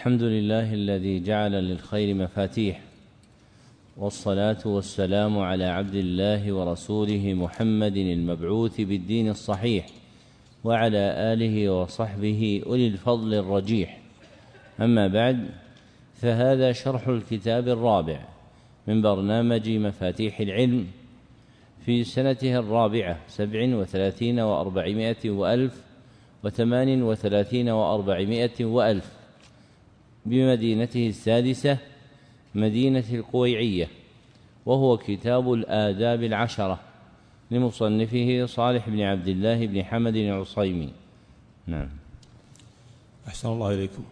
الحمد لله الذي جعل للخير مفاتيح. والصلاة والسلام على عبد الله ورسوله محمد المبعوث بالدين الصحيح وعلى آله وصحبه أولي الفضل الرجيح. أما بعد فهذا شرح الكتاب الرابع من برنامج مفاتيح العلم في سنته الرابعة سبع وثلاثين وأربعمائة وألف وثمان وثلاثين وأربعمائة وألف. بمدينته السادسة مدينة القويعية وهو كتاب الآداب العشرة لمصنفه صالح بن عبد الله بن حمد العصيمي. نعم. أحسن الله إليكم.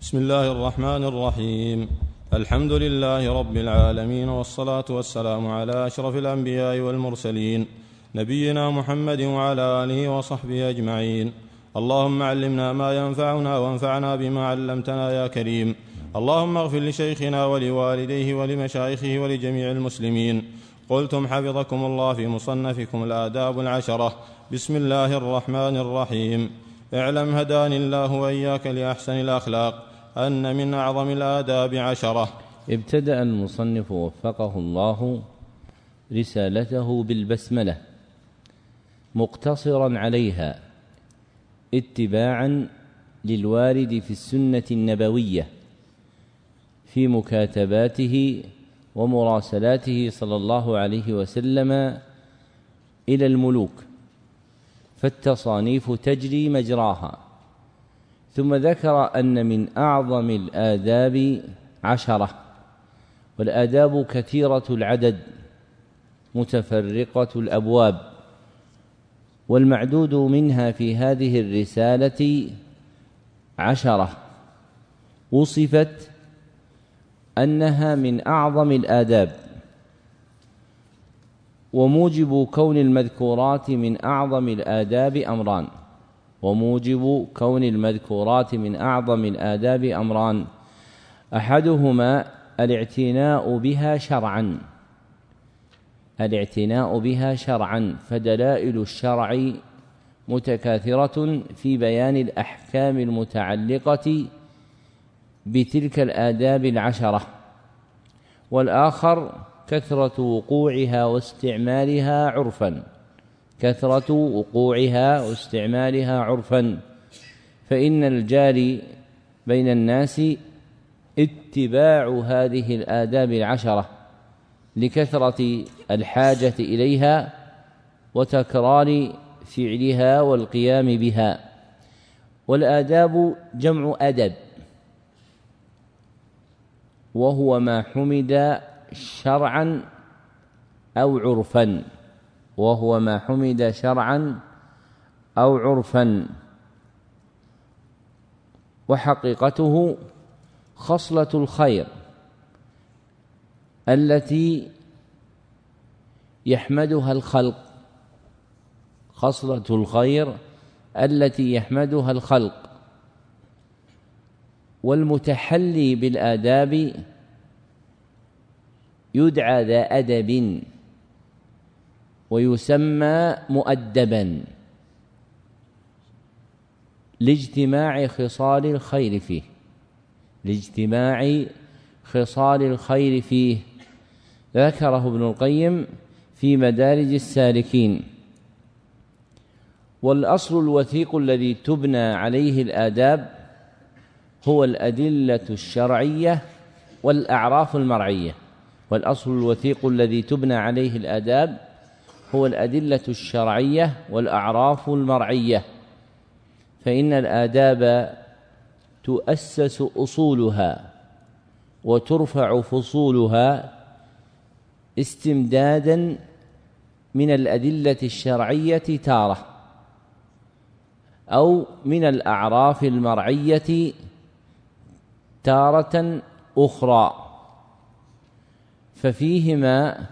بسم الله الرحمن الرحيم. الحمد لله رب العالمين والصلاة والسلام على أشرف الأنبياء والمرسلين نبينا محمد وعلى آله وصحبه أجمعين. اللهم علمنا ما ينفعنا وانفعنا بما علمتنا يا كريم. اللهم اغفر لشيخنا ولوالديه ولمشايخه ولجميع المسلمين. قلتم حفظكم الله في مصنفكم الآداب العشرة. بسم الله الرحمن الرحيم. اعلم هداني الله وإياك لأحسن الأخلاق أن من أعظم الآداب عشرة. ابتدأ المصنف وفقه الله رسالته بالبسملة مقتصرا عليها. اتباعا للوارد في السنة النبوية في مكاتباته ومراسلاته صلى الله عليه وسلم إلى الملوك فالتصانيف تجري مجراها. ثم ذكر أن من أعظم الآداب عشرة والآداب كثيرة العدد متفرقة الأبواب. والمعدود منها في هذه الرسالة عشرة. وصفت أنها من أعظم الآداب. وموجب كون المذكورات من أعظم الآداب أمران. وموجب كون المذكورات من أعظم الآداب أمران. أحدهما الاعتناء بها شرعا. الاعتناء بها شرعا فدلائل الشرع متكاثرة في بيان الأحكام المتعلقة بتلك الآداب العشرة. والآخر كثرة وقوعها واستعمالها عرفا. كثرة وقوعها واستعمالها عرفا. فإن الجاري بين الناس اتباع هذه الآداب العشرة. لكثرة الحاجة إليها وتكرار فعلها والقيام بها. والآداب جمع أدب وهو ما حمد شرعا أو عرفا وهو ما حمد شرعا أو عرفا. وحقيقته خصلة الخير التي يحمدها الخلق خصلة الخير التي يحمدها الخلق. والمتحلي بالآداب يدعى ذا أدب ويسمى مؤدبا لاجتماع خصال الخير فيه لاجتماع خصال الخير فيه. ذكره ابن القيم في مدارج السالكين. والأصل الوثيق الذي تبنى عليه الآداب هو الأدلة الشرعية والأعراف المرعية. والأصل الوثيق الذي تبنى عليه الآداب هو الأدلة الشرعية والأعراف المرعية. فإن الآداب تؤسس أصولها وترفع فصولها استمدادا من الأدلة الشرعية تارة أو من الأعراف المرعية تارة أخرى. ففيهما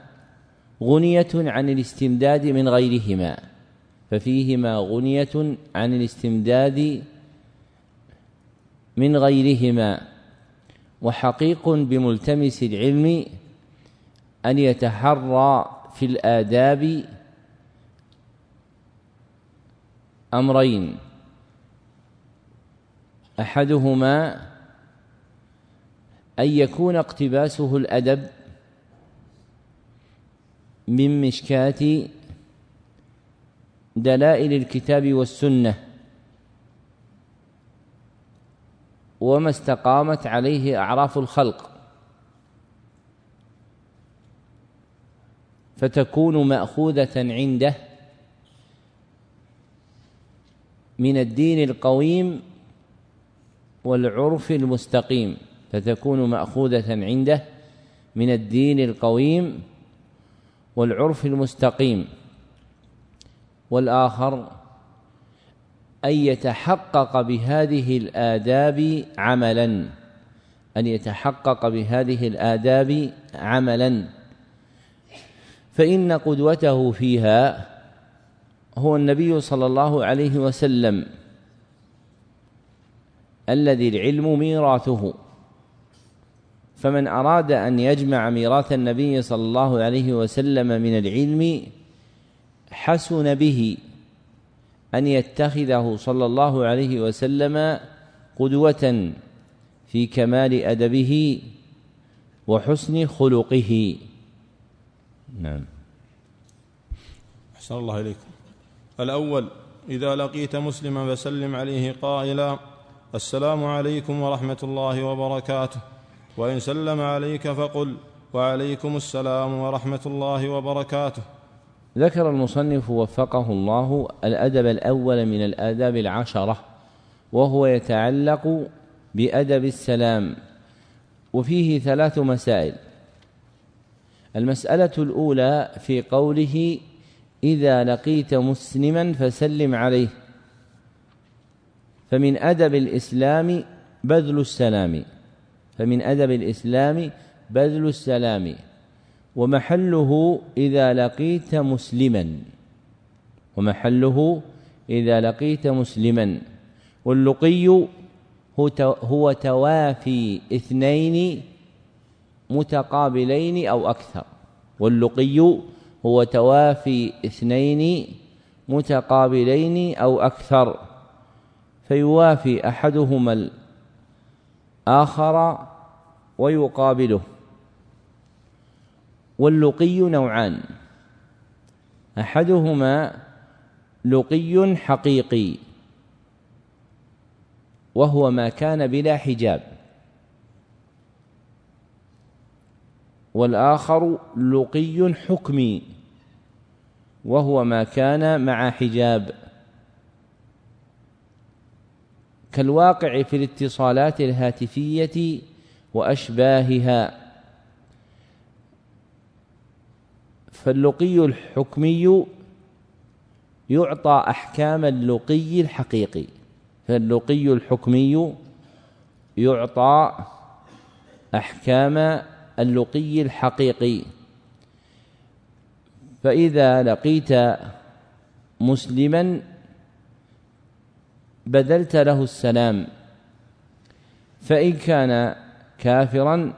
غنية عن الاستمداد من غيرهما. ففيهما غنية عن الاستمداد من غيرهما. وحقيق بملتمس العلم أن يتحرى في الآداب أمرين. أحدهما أن يكون اقتباسه الأدب من مشكاه دلائل الكتاب والسنة وما استقامت عليه أعراف الخلق. فتكون مأخوذة عنده من الدين القويم والعرف المستقيم فتكون مأخوذة عنده من الدين القويم والعرف المستقيم. والآخر أن يتحقق بهذه الآداب عملا أن يتحقق بهذه الآداب عملا. فإن قدوته فيها هو النبي صلى الله عليه وسلم الذي العلم ميراثه. فمن أراد أن يجمع ميراث النبي صلى الله عليه وسلم من العلم حسن به أن يتخذه صلى الله عليه وسلم قدوة في كمال أدبه وحسن خلقه. نعم. أحسن الله إليكم. الأول إذا لقيت مسلما فسلم عليه قائلا السلام عليكم ورحمة الله وبركاته. وإن سلم عليك فقل وعليكم السلام ورحمة الله وبركاته. ذكر المصنف وفقه الله الأدب الأول من الآداب العشرة وهو يتعلق بأدب السلام وفيه ثلاث مسائل. المسألة الأولى في قوله إذا لقيت مسلما فسلم عليه. فمن أدب الإسلام بذل السلام. فمن أدب الإسلام بذل السلام. ومحله إذا لقيت مسلما. ومحله إذا لقيت مسلما. واللقي هو توافي اثنين متقابلين أو أكثر. واللقي هو توافي اثنين متقابلين أو أكثر. فيوافي أحدهما الآخر ويقابله. واللقي نوعان. أحدهما لقي حقيقي وهو ما كان بلا حجاب. والآخر لقي حكمي وهو ما كان مع حجاب. كالواقع في الاتصالات الهاتفية وأشباهها. فاللقي الحكمي يعطى أحكام اللقي الحقيقي. فاللقي الحكمي يعطى أحكام اللقي الحقيقي. فإذا لقيت مسلما بذلت له السلام. فإن كان كافرا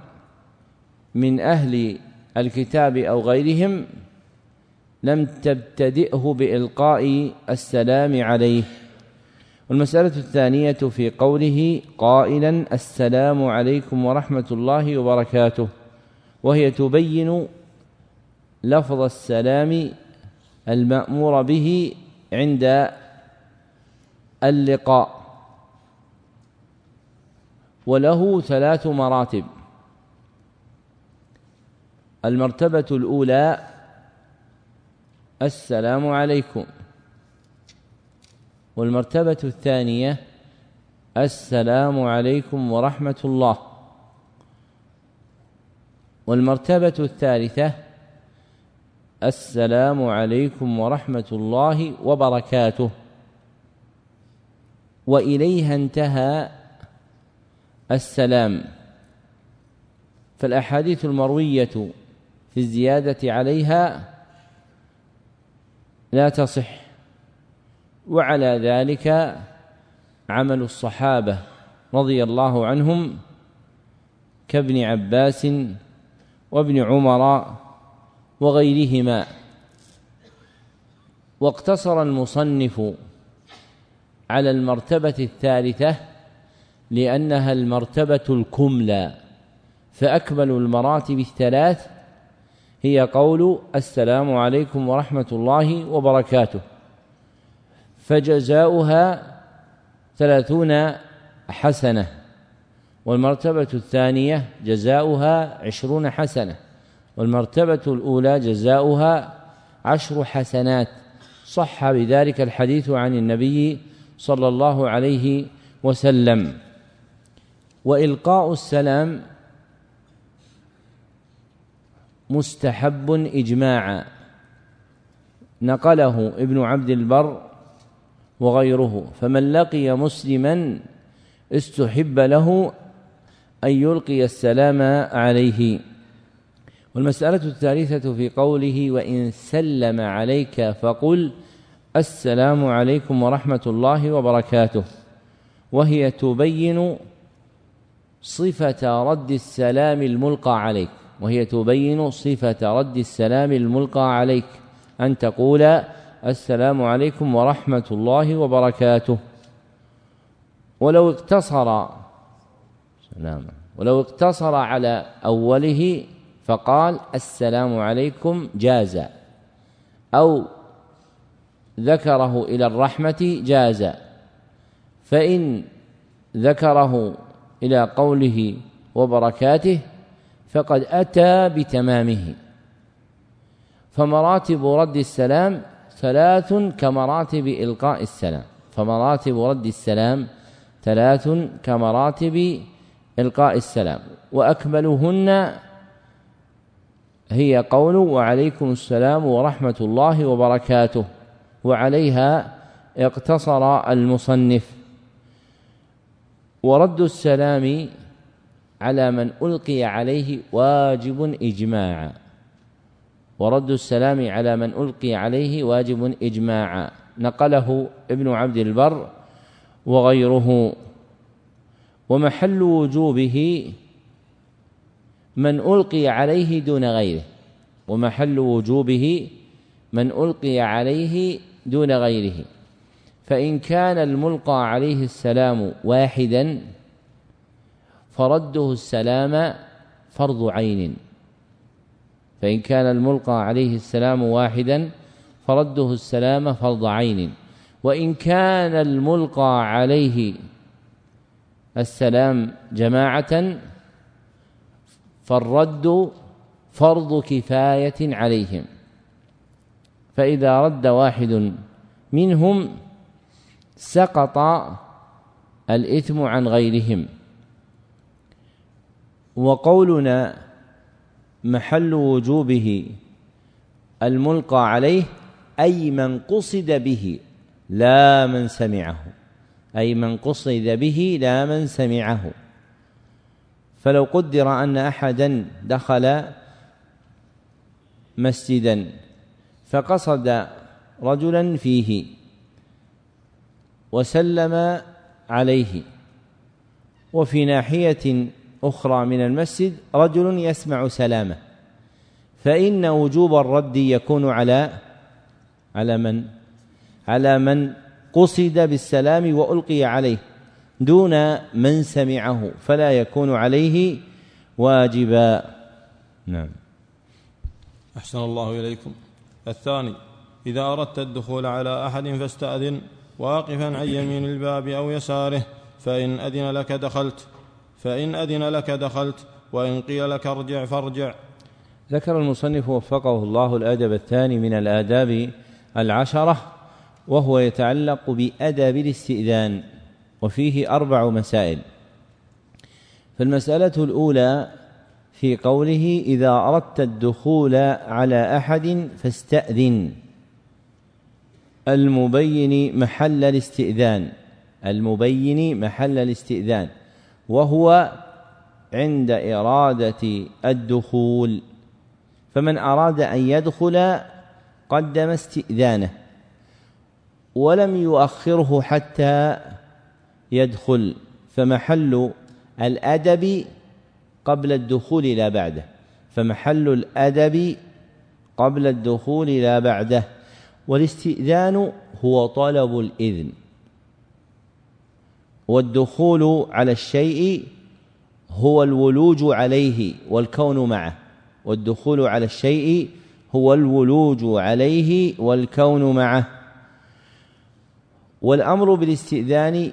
من أهل الكتاب أو غيرهم لم تبتدئه بإلقاء السلام عليه. والمسألة الثانية في قوله قائلا السلام عليكم ورحمة الله وبركاته. وهي تبين لفظ السلام المأمور به عند اللقاء. وله ثلاث مراتب. المرتبة الأولى السلام عليكم. والمرتبة الثانية السلام عليكم ورحمة الله. والمرتبة الثالثة السلام عليكم ورحمة الله وبركاته. وإليها انتهى السلام. فالأحاديث المروية في الزيادة عليها لا تصح. وعلى ذلك عمل الصحابة رضي الله عنهم كابن عباس وابن عمر وغيرهما. واقتصر المصنف على المرتبة الثالثة لأنها المرتبة الكملى فأكمل المراتب الثلاث هي قول السلام عليكم ورحمة الله وبركاته. فجزاؤها ثلاثون حسنة. والمرتبة الثانية جزاؤها عشرون حسنة. والمرتبة الأولى جزاؤها عشر حسنات. صح بذلك الحديث عن النبي صلى الله عليه وسلم. وإلقاء السلام مستحب إجماعا. نقله ابن عبد البر وغيره. فمن لقي مسلما استحب له أن يلقي السلام عليه. والمسألة الثالثة في قوله وإن سلم عليك فقل السلام عليكم ورحمة الله وبركاته. وهي تبين صفة رد السلام الملقى عليك. وهي تبين صفة رد السلام الملقى عليك. أن تقول السلام عليكم ورحمة الله وبركاته. ولو اقتصر سلام ولو اقتصر على أوله فقال السلام عليكم جاز أو ذكره إلى الرحمة جاز فإن ذكره إلى قوله وبركاته فقد أتى بتمامه. فمراتب رد السلام ثلاث كمراتب إلقاء السلام. فمراتب رد السلام ثلاث كمراتب إلقاء السلام. وأكملهن هي قول وعليكم السلام ورحمة الله وبركاته. وعليها اقتصر المصنف. ورد السلام على من ألقي عليه واجب اجماعا ورد السلام على من ألقي عليه واجب اجماعا نقله ابن عبد البر وغيره. ومحل وجوبه من ألقي عليه دون غيره ومحل وجوبه من ألقي عليه دون غيره. فإن كان الملقى عليه السلام واحدا فرده السلام فرض عين. فإن كان الملقى عليه السلام واحدا فرده السلام فرض عين. وإن كان الملقى عليه السلام جماعة فالرد فرض كفاية عليهم. فإذا رد واحد منهم سقط الإثم عن غيرهم. وقولنا محل وجوبه الملقى عليه أي من قصد به لا من سمعه. أي من قصد به لا من سمعه. فلو قدر أن أحدا دخل مسجدا فقصد رجلا فيه وسلم عليه. وفي ناحية أخرى من المسجد رجل يسمع سلامه. فإن وجوب الرد يكون على على من؟ على من قصد بالسلام وألقي عليه دون من سمعه فلا يكون عليه واجبا. نعم. أحسن الله إليكم. الثاني إذا أردت الدخول على أحد فاستأذن واقفا عن يمين الباب أو يساره فإن أذن لك دخلت. فإن أذن لك دخلت وإن قيل لك ارجع فارجع. ذكر المصنف وفقه الله الأدب الثاني من الآداب العشرة وهو يتعلق بأدب الاستئذان وفيه أربع مسائل. فالمسألة الأولى في قوله إذا أردت الدخول على أحد فاستأذن. المبين محل الاستئذان المبين محل الاستئذان وهو عند إرادة الدخول. فمن أراد أن يدخل قدم استئذانه. ولم يؤخره حتى يدخل فمحل الأدب قبل الدخول لا بعده. فمحل الأدب قبل الدخول لا بعده. والاستئذان هو طلب الإذن. والدخول على الشيء هو الولوج عليه والكون معه. والدخول على الشيء هو الولوج عليه والكون معه. والأمر بالاستئذان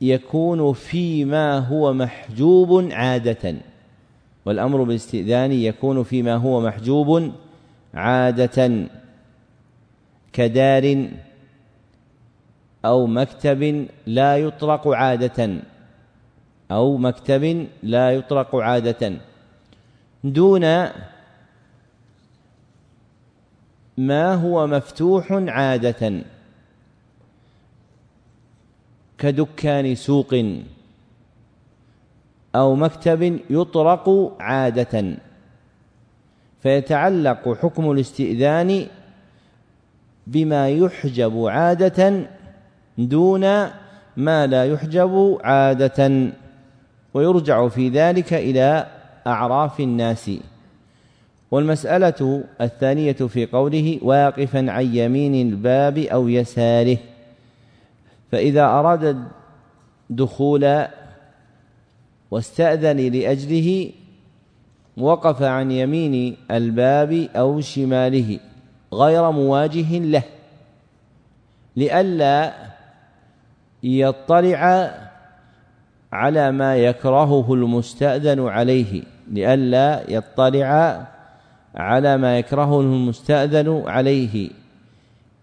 يكون فيما هو محجوب عادة. والأمر بالاستئذان يكون فيما هو محجوب عادة. كدار أو مكتب لا يطرق عادة. أو مكتب لا يطرق عادة. دون ما هو مفتوح عادة. كدكان سوق أو مكتب يطرق عادة فيتعلق حكم الاستئذان بما يحجب عادة دون ما لا يحجب عادة ويرجع في ذلك إلى أعراف الناس. والمسألة الثانية في قوله واقفا عن يمين الباب أو يساره. فإذا أراد الدخول واستأذن لأجله وقف عن يمين الباب أو شماله غير مواجه له لئلا يطلع على ما يكرهه المستأذن عليه لئلا يطلع على ما يكرهه المستأذن عليه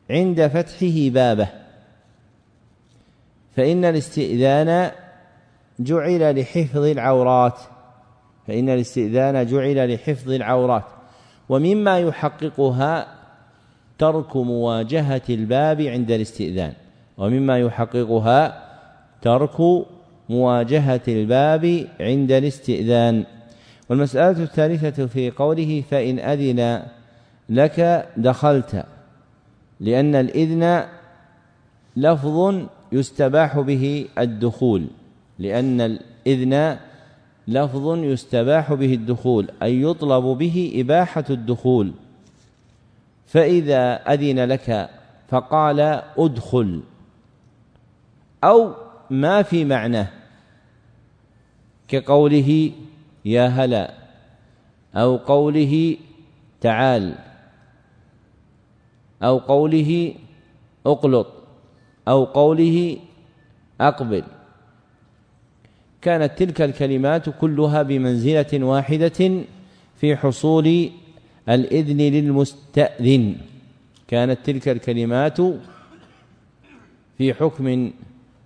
عند فتحه بابه. فإن الاستئذان جعل لحفظ العورات. فإن الاستئذان جعل لحفظ العورات. ومما يحققها ترك مواجهة الباب عند الاستئذان. ومما يحققها ترك مواجهة الباب عند الاستئذان. والمسألة الثالثة في قوله فإن أذن لك دخلت. لأن الإذن لفظ يستباح به الدخول لأن الإذن لفظ يستباح به الدخول أي يطلب به إباحة الدخول. فإذا أذن لك فقال أدخل أو ما في معناه كقوله يا هلا أو قوله تعال أو قوله أقلط. أو قوله أقبل. كانت تلك الكلمات كلها بمنزلة واحدة في حصول الإذن للمستأذن. كانت تلك الكلمات في حكم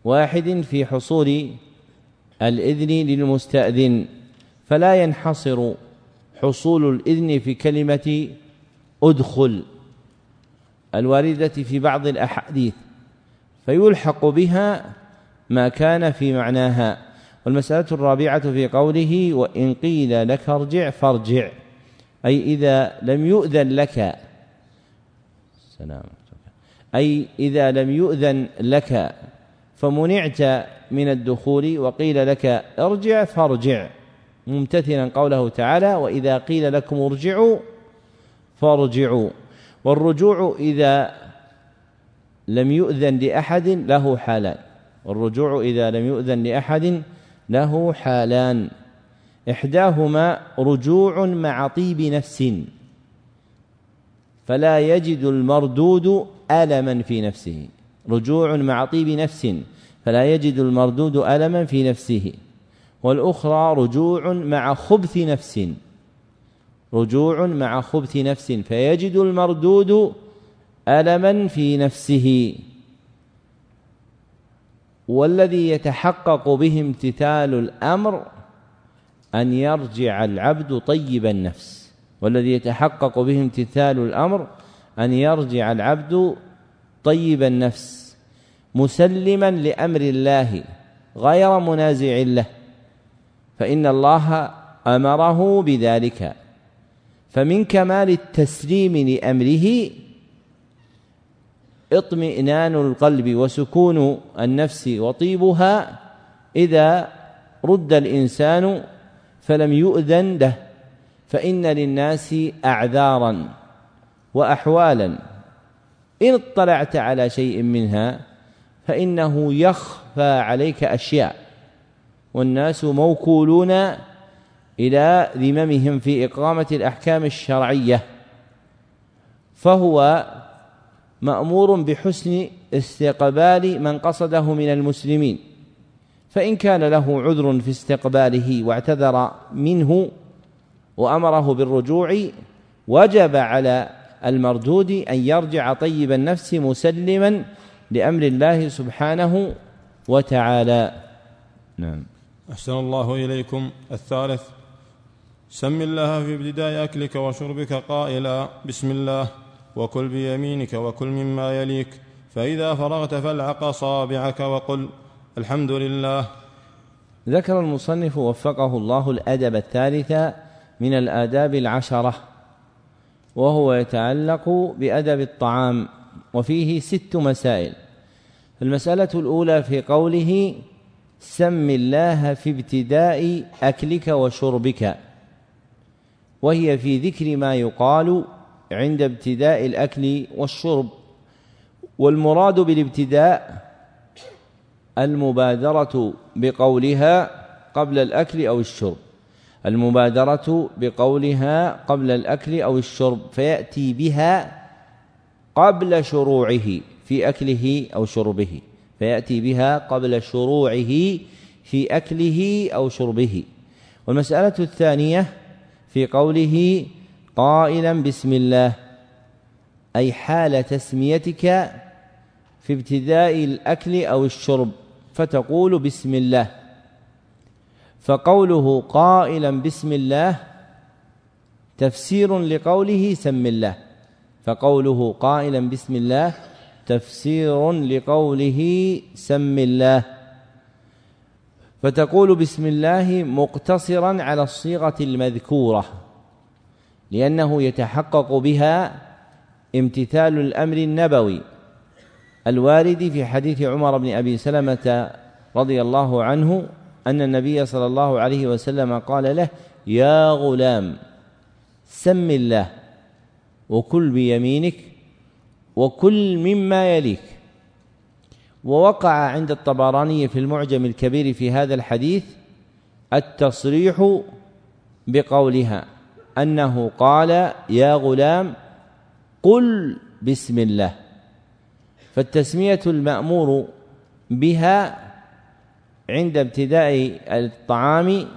واحد في حصول الإذن للمستأذن. فلا ينحصر حصول الإذن في كلمة أدخل. الواردة في بعض الأحاديث. فيلحق بها ما كان في معناها. والمسألة الرابعة في قوله وإن قيل لك ارجع فارجع. أي إذا لم يؤذن لك. سلام. أي إذا لم يؤذن لك فمنعت من الدخول وقيل لك ارجع فارجع. ممتثلا قوله تعالى وإذا قيل لكم ارجعوا فارجعوا. والرجوع إذا لم يؤذن لأحد له حالان. والرجوع إذا لم يؤذن لأحد له حالان. إحداهما رجوع مع طيب نفس. فلا يجد المردود ألما في نفسه. رجوع مع طيب نفس. فلا يجد المردود ألما في نفسه. والأخرى رجوع مع خبث نفس. رجوع مع خبث نفس. فيجد المردود ألما في نفسه. والذي يتحقق به امتثال الأمر أن يرجع العبد طيب النفس. والذي يتحقق به امتثال الأمر أن يرجع العبد طيب النفس. مسلما لأمر الله غير منازع له. فإن الله أمره بذلك. فمن كمال التسليم لأمره اطمئنان القلب وسكون النفس وطيبها إذا رد الإنسان فلم يؤذن له فإن للناس اعذارا واحوالا. إن اطلعت على شيء منها فإنه يخفى عليك أشياء والناس موكولون إلى ذممهم في إقامة الأحكام الشرعية فهو مأمور بحسن استقبال من قصده من المسلمين فإن كان له عذر في استقباله واعتذر منه وأمره بالرجوع وجب على المردود أن يرجع طيب النفس مسلما لأمر الله سبحانه وتعالى. نعم. أحسن الله إليكم. الثالث سم الله في ابتداء أكلك وشربك قائلا بسم الله. وكل بيمينك وكل مما يليك. فإذا فرغت فالعق أصابعك وقل الحمد لله. ذكر المصنف وفقه الله الأدب الثالث من الآداب العشرة وهو يتعلق بأدب الطعام وفيه ست مسائل. المسألة الأولى في قوله سم الله في ابتداء أكلك وشربك وهي في ذكر ما يقال عند ابتداء الأكل والشرب. والمراد بالابتداء المبادرة بقولها قبل الأكل أو الشرب. المبادرة بقولها قبل الأكل أو الشرب فيأتي بها قبل شروعه في أكله أو شربه. فيأتي بها قبل شروعه في أكله أو شربه. والمسألة الثانية في قوله قائلا بسم الله. أي حال تسميتك في ابتداء الأكل أو الشرب؟ فتقول بسم الله. فقوله قائلا بسم الله تفسير لقوله سم الله. فقوله قائلا بسم الله تفسير لقوله سم الله. فتقول بسم الله مقتصرا على الصيغة المذكورة. لأنه يتحقق بها امتثال الأمر النبوي الوارد في حديث عمر بن أبي سلمة رضي الله عنه أن النبي صلى الله عليه وسلم قال له يا غلام سم الله وكل بيمينك وكل مما يليك. ووقع عند الطبراني في المعجم الكبير في هذا الحديث التصريح بقولها. أنه قال يا غلام قل بسم الله. فالتسمية المأمور بها عند ابتداء الطعام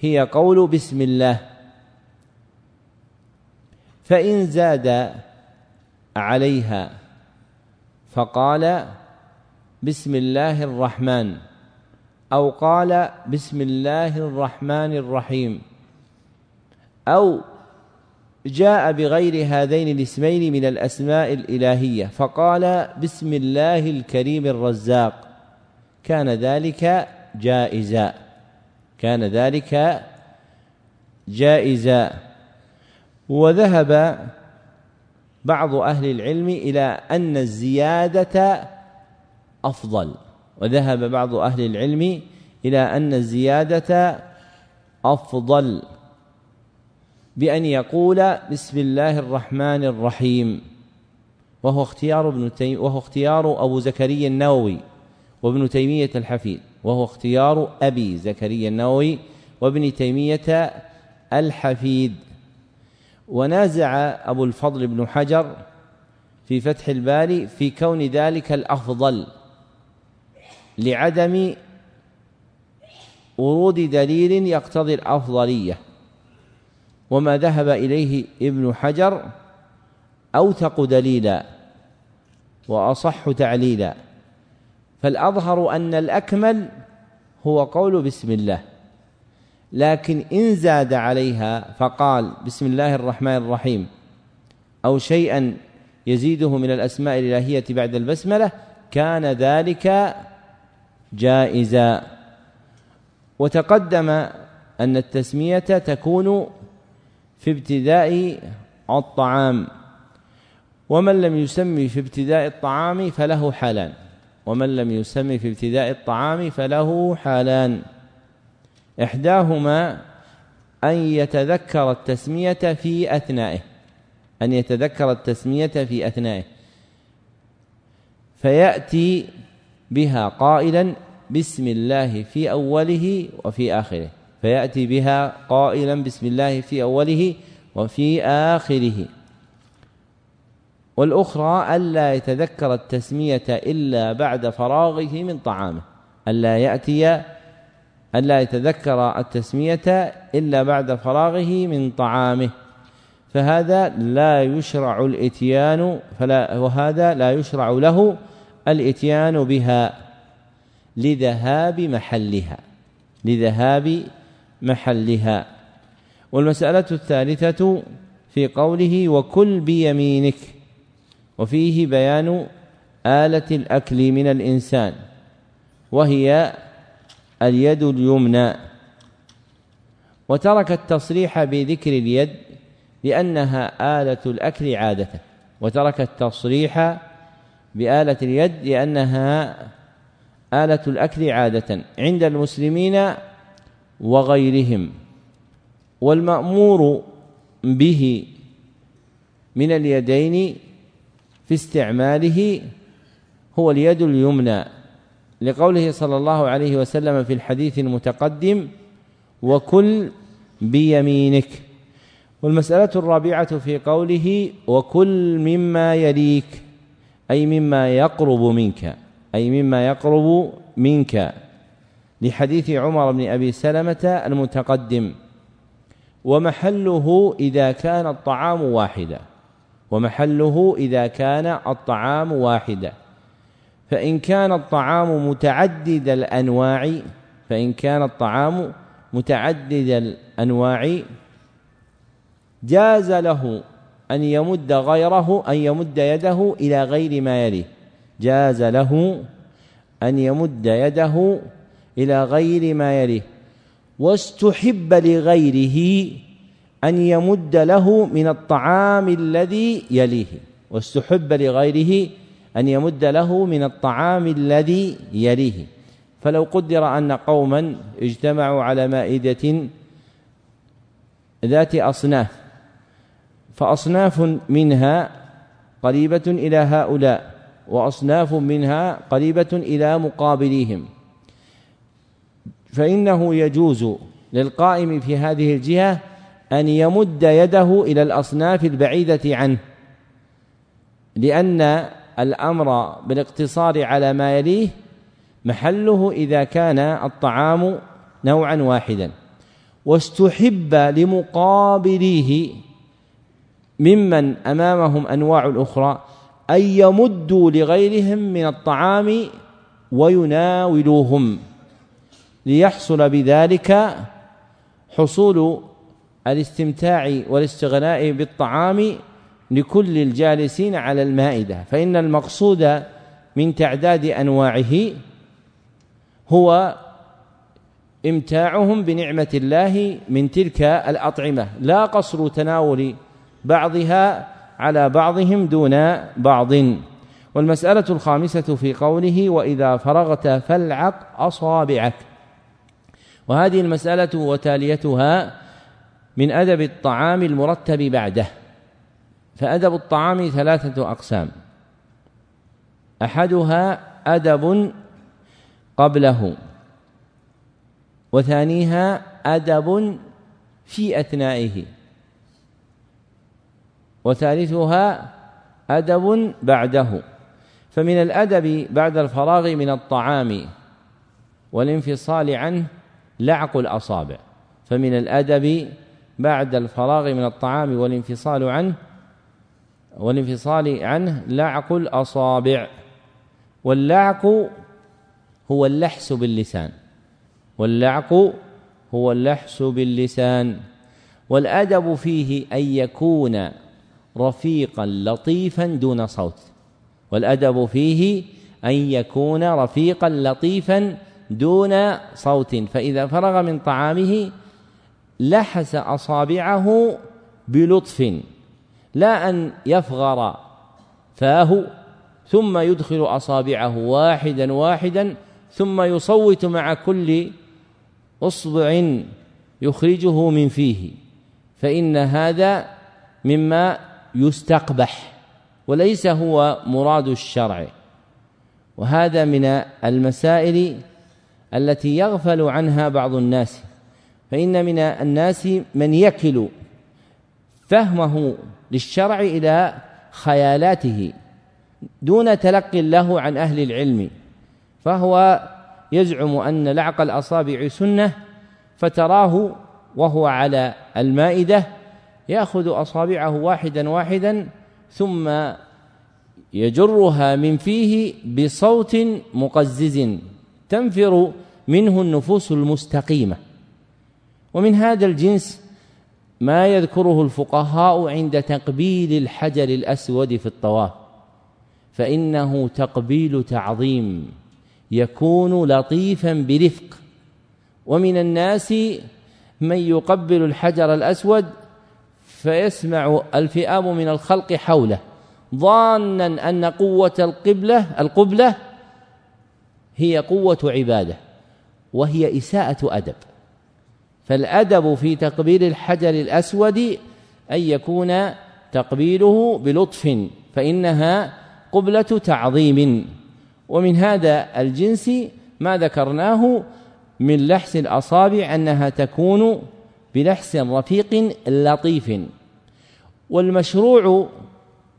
هي قول بسم الله. فإن زاد عليها فقال بسم الله الرحمن أو قال بسم الله الرحمن الرحيم. أو جاء بغير هذين الاسمين من الأسماء الإلهية فقال بسم الله الكريم الرزاق كان ذلك جائزا كان ذلك جائزا. وذهب بعض أهل العلم إلى أن الزيادة أفضل وذهب بعض أهل العلم إلى أن الزيادة أفضل. بأن يقول بسم الله الرحمن الرحيم. وهو اختيار ابن تيم وهو اختيار أبو زكريا النووي وابن تيمية الحفيد. وهو اختيار أبي زكريا النووي وابن تيمية الحفيد. ونازع أبو الفضل بن حجر في فتح الباري في كون ذلك الأفضل لعدم ورود دليل يقتضي الأفضلية. وما ذهب إليه ابن حجر أوثق دليلا وأصح تعليلا. فالأظهر أن الأكمل هو قول بسم الله. لكن إن زاد عليها فقال بسم الله الرحمن الرحيم أو شيئا يزيده من الأسماء الإلهية بعد البسملة كان ذلك جائزا. وتقدم أن التسمية تكون في ابتداء الطعام. ومن لم يسمي في ابتداء الطعام فله حالان. ومن لم يسمي في ابتداء الطعام فله حالان. إحداهما أن يتذكر التسمية في أثنائه. أن يتذكر التسمية في أثنائه. فيأتي بها قائلا بسم الله في أوله وفي آخره. فيأتي بها قائلا بسم الله في أوله وفي آخره. والأخرى ألا يتذكر التسمية إلا بعد فراغه من طعامه. ألا يأتي ألا يتذكر التسمية إلا بعد فراغه من طعامه. فهذا لا يشرع الإتيان فلا وهذا لا يشرع له الإتيان بها لذهاب محلها لذهاب محلها. والمسألة الثالثة في قوله وكل بيمينك وفيه بيان آلة الأكل من الإنسان وهي اليد اليمنى. وترك التصريح بذكر اليد لأنها آلة الأكل عادة. وترك التصريح بآلة اليد لأنها آلة الأكل عادة. عند المسلمين وغيرهم والمأمور به من اليدين في استعماله هو اليد اليمنى لقوله صلى الله عليه وسلم في الحديث المتقدم وكل بيمينك والمسألة الرابعة في قوله وكل مما يليك أي مما يقرب منك أي مما يقرب منك. لحديث عمر بن أبي سلمة المتقدم ومحله إذا كان الطعام واحدا ومحله إذا كان الطعام واحدا. فإن كان الطعام متعدد الأنواع فإن كان الطعام متعدد الأنواع جاز له أن يمد غيره أن يمد يده إلى غير ما يليه. جاز له أن يمد يده إلى غير ما يليه. واستحب لغيره أن يمد له من الطعام الذي يليه. واستحب لغيره أن يمد له من الطعام الذي يليه. فلو قدر أن قوما اجتمعوا على مائدة ذات أصناف فأصناف منها قريبة إلى هؤلاء وأصناف منها قريبة إلى مقابليهم. فإنه يجوز للقائم في هذه الجهة أن يمد يده إلى الأصناف البعيدة عنه لأن الأمر بالاقتصار على ما يليه محله إذا كان الطعام نوعا واحدا. واستحب لمقابليه ممن أمامهم أنواع الأخرى أن يمدوا لغيرهم من الطعام ويناولوهم. ليحصل بذلك حصول الاستمتاع والاستغناء بالطعام لكل الجالسين على المائدة. فإن المقصود من تعداد أنواعه هو إمتاعهم بنعمة الله من تلك الأطعمة. لا قصر تناول بعضها على بعضهم دون بعض. والمسألة الخامسة في قوله وإذا فرغت فالعق أصابعك. وهذه المسألة وتاليتها من أدب الطعام المرتب بعده. فأدب الطعام ثلاثة أقسام. أحدها أدب قبله وثانيها أدب في أثنائه وثالثها أدب بعده. فمن الأدب بعد الفراغ من الطعام والانفصال عنه لعق الأصابع فمن الأدب بعد الفراغ من الطعام والانفصال عنه والانفصال عنه لعق الأصابع. واللعق هو اللحس باللسان. واللعق هو اللحس باللسان. والأدب فيه أن يكون رفيقا لطيفا دون صوت. والأدب فيه أن يكون رفيقا لطيفا دون صوت فإذا فرغ من طعامه لحس أصابعه بلطف لا أن يفغر فاه ثم يدخل أصابعه واحدا واحدا ثم يصوت مع كل أصبع يخرجه من فيه فإن هذا مما يستقبح وليس هو مراد الشرع. وهذا من المسائل التي يغفل عنها بعض الناس فإن من الناس من يكل فهمه للشرع إلى خيالاته دون تلقي له عن أهل العلم فهو يزعم أن لعق الأصابع سنة فتراه وهو على المائدة يأخذ أصابعه واحدا واحدا ثم يجرها من فيه بصوت مقزز تنفر منه النفوس المستقيمة. ومن هذا الجنس ما يذكره الفقهاء عند تقبيل الحجر الأسود في الطواف فإنه تقبيل تعظيم يكون لطيفا برفق. ومن الناس من يقبل الحجر الأسود فيسمع الفئام من الخلق حوله ظانا أن قوة القبلة القبلة هي قوة عبادة. وهي إساءة أدب. فالأدب في تقبيل الحجر الأسود أن يكون تقبيله بلطف فإنها قبلة تعظيم. ومن هذا الجنس ما ذكرناه من لحس الأصابع أنها تكون بلحس رفيق لطيف. والمشروع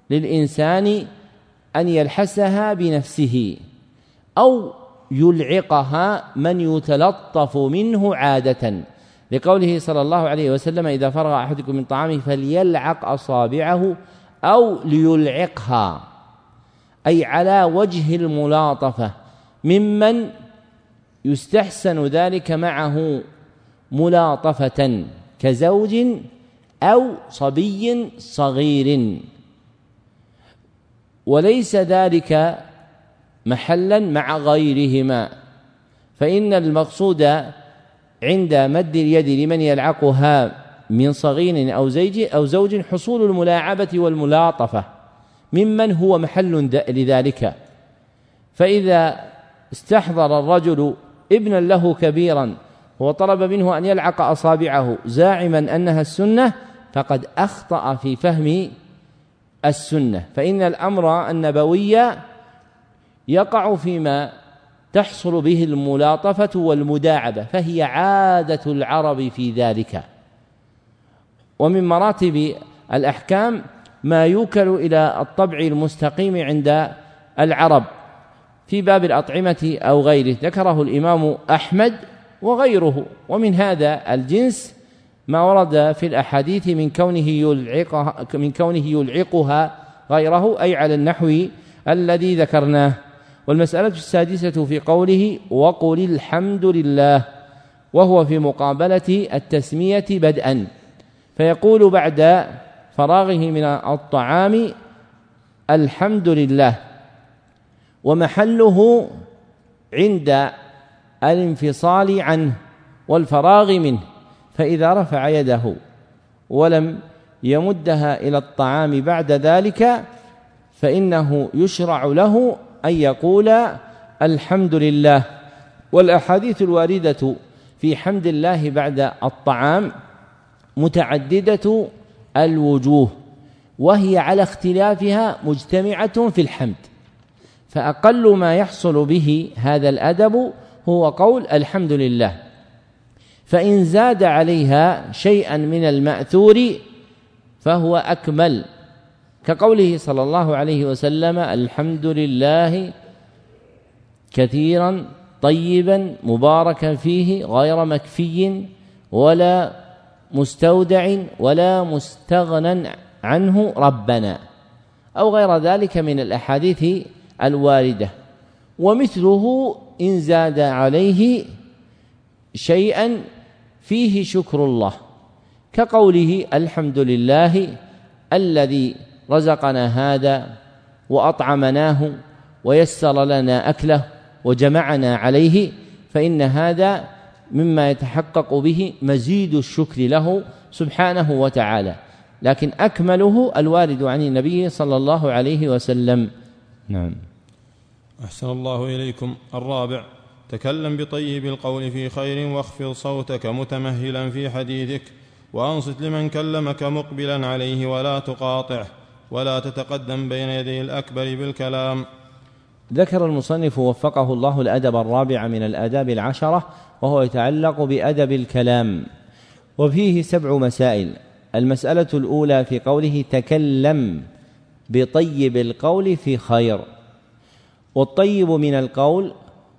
للإنسان أن يلحسها بنفسه أو يلعقها من يتلطف منه عادة. لقوله صلى الله عليه وسلم إذا فرغ أحدكم من طعامه فليلعق أصابعه أو ليلعقها. أي على وجه الملاطفة. ممن يستحسن ذلك معه ملاطفة كزوج أو صبي صغير. وليس ذلك محلا مع غيرهما. فإن المقصود عند مد اليد لمن يلعقها من صغير أو زوج أو زوج حصول الملاعبة والملاطفة ممن هو محل لذلك. فإذا استحضر الرجل ابنا له كبيرا وطلب منه أن يلعق أصابعه زاعما أنها السنة فقد أخطأ في فهم السنة. فإن الأمر النبوي يقع فيما تحصل به الملاطفة والمداعبة فهي عادة العرب في ذلك. ومن مراتب الأحكام ما يوكل إلى الطبع المستقيم عند العرب في باب الأطعمة أو غيره. ذكره الإمام أحمد وغيره. ومن هذا الجنس ما ورد في الأحاديث من كونه يلعقها من كونه يلعقها غيره أي على النحو الذي ذكرناه. والمسألة السادسة في قوله وقل الحمد لله وهو في مقابلة التسمية بدءا فيقول بعد فراغه من الطعام الحمد لله ومحله عند الانفصال عنه والفراغ منه فإذا رفع يده ولم يمدها إلى الطعام بعد ذلك فإنه يشرع له أن يقول الحمد لله. والأحاديث الواردة في حمد الله بعد الطعام متعددة الوجوه وهي على اختلافها مجتمعة في الحمد. فأقل ما يحصل به هذا الأدب هو قول الحمد لله. فإن زاد عليها شيئا من المأثور فهو أكمل. كقوله صلى الله عليه وسلم الحمد لله كثيرا طيبا مباركا فيه غير مكفي ولا مستودع ولا مستغنى عنه ربنا أو غير ذلك من الأحاديث الواردة ومثله إن زاد عليه شيئا فيه شكر الله كقوله الحمد لله الذي رزقنا هذا وأطعمناه ويسر لنا أكله وجمعنا عليه فإن هذا مما يتحقق به مزيد الشكر له سبحانه وتعالى. لكن أكمله الوارد عن النبي صلى الله عليه وسلم. نعم. أحسن الله إليكم. الرابع تكلم بطيب القول في خير واخفض صوتك متمهلا في حديثك وأنصت لمن كلمك مقبلا عليه ولا تقاطعه. ولا تتقدم بين يدي الأكبر بالكلام. ذكر المصنف وفقه الله الأدب الرابع من الآداب العشرة وهو يتعلق بأدب الكلام. وفيه سبع مسائل. المسألة الأولى في قوله تكلم بطيب القول في خير. والطيب من القول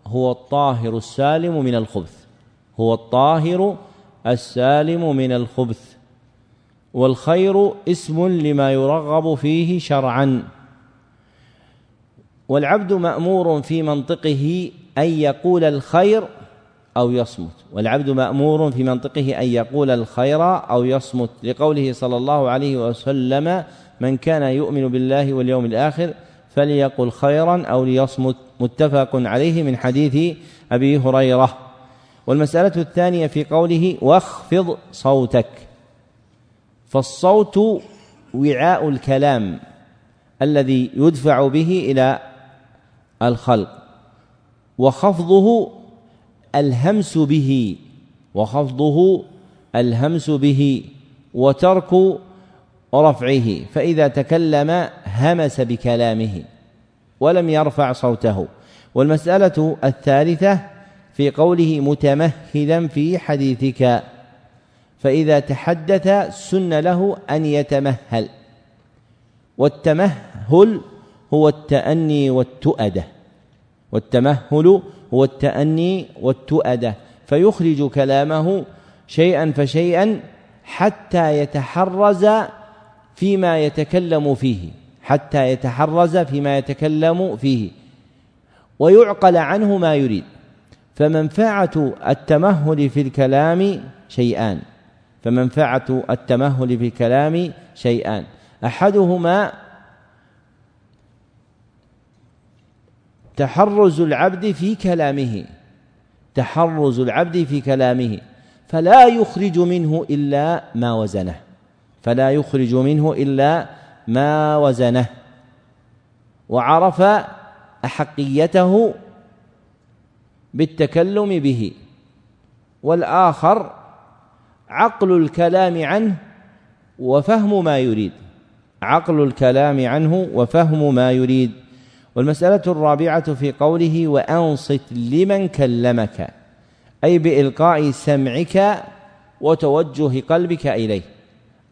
هو الطاهر السالم من الخبث. هو الطاهر السالم من الخبث. والخير اسم لما يرغب فيه شرعا. والعبد مأمور في منطقه أن يقول الخير أو يصمت. والعبد مأمور في منطقه أن يقول الخير أو يصمت. لقوله صلى الله عليه وسلم من كان يؤمن بالله واليوم الآخر فليقل خيرا أو ليصمت. متفق عليه من حديث أبي هريرة. والمسألة الثانية في قوله واخفض صوتك. فالصوت وعاء الكلام الذي يدفع به إلى الخلق وخفضه الهمس به وخفضه الهمس به وترك رفعه فإذا تكلم همس بكلامه ولم يرفع صوته. والمسألة الثالثة في قوله متمهلا في حديثك فإذا تحدث سن له أن يتمهل. والتمهل هو التأني والتؤدة. والتمهل هو التأني والتؤدة. فيخرج كلامه شيئا فشيئا حتى يتحرز فيما يتكلم فيه. حتى يتحرز فيما يتكلم فيه. ويعقل عنه ما يريد. فمنفعة التمهل في الكلام شيئان فمنفعة التمهل في الكلام شيئان أحدهما تحرز العبد في كلامه تحرز العبد في كلامه فلا يخرج منه إلا ما وزنه فلا يخرج منه إلا ما وزنه. وعرف أحقيته بالتكلم به والآخر عقل الكلام عنه وفهم ما يريد. عقل الكلام عنه وفهم ما يريد. والمسألة الرابعة في قوله وأنصت لمن كلمك أي بإلقاء سمعك وتوجه قلبك إليه.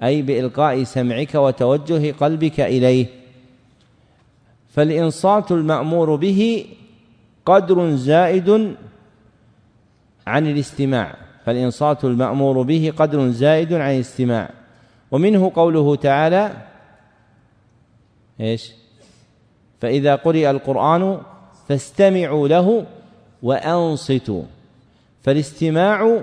أي بإلقاء سمعك وتوجه قلبك إليه. فالإنصات المأمور به قدر زائد عن الاستماع. فالإنصات المأمور به قدر زائد عن الاستماع. ومنه قوله تعالى إيش؟ فإذا قرئ القرآن فاستمعوا له وأنصتوا. فالاستماع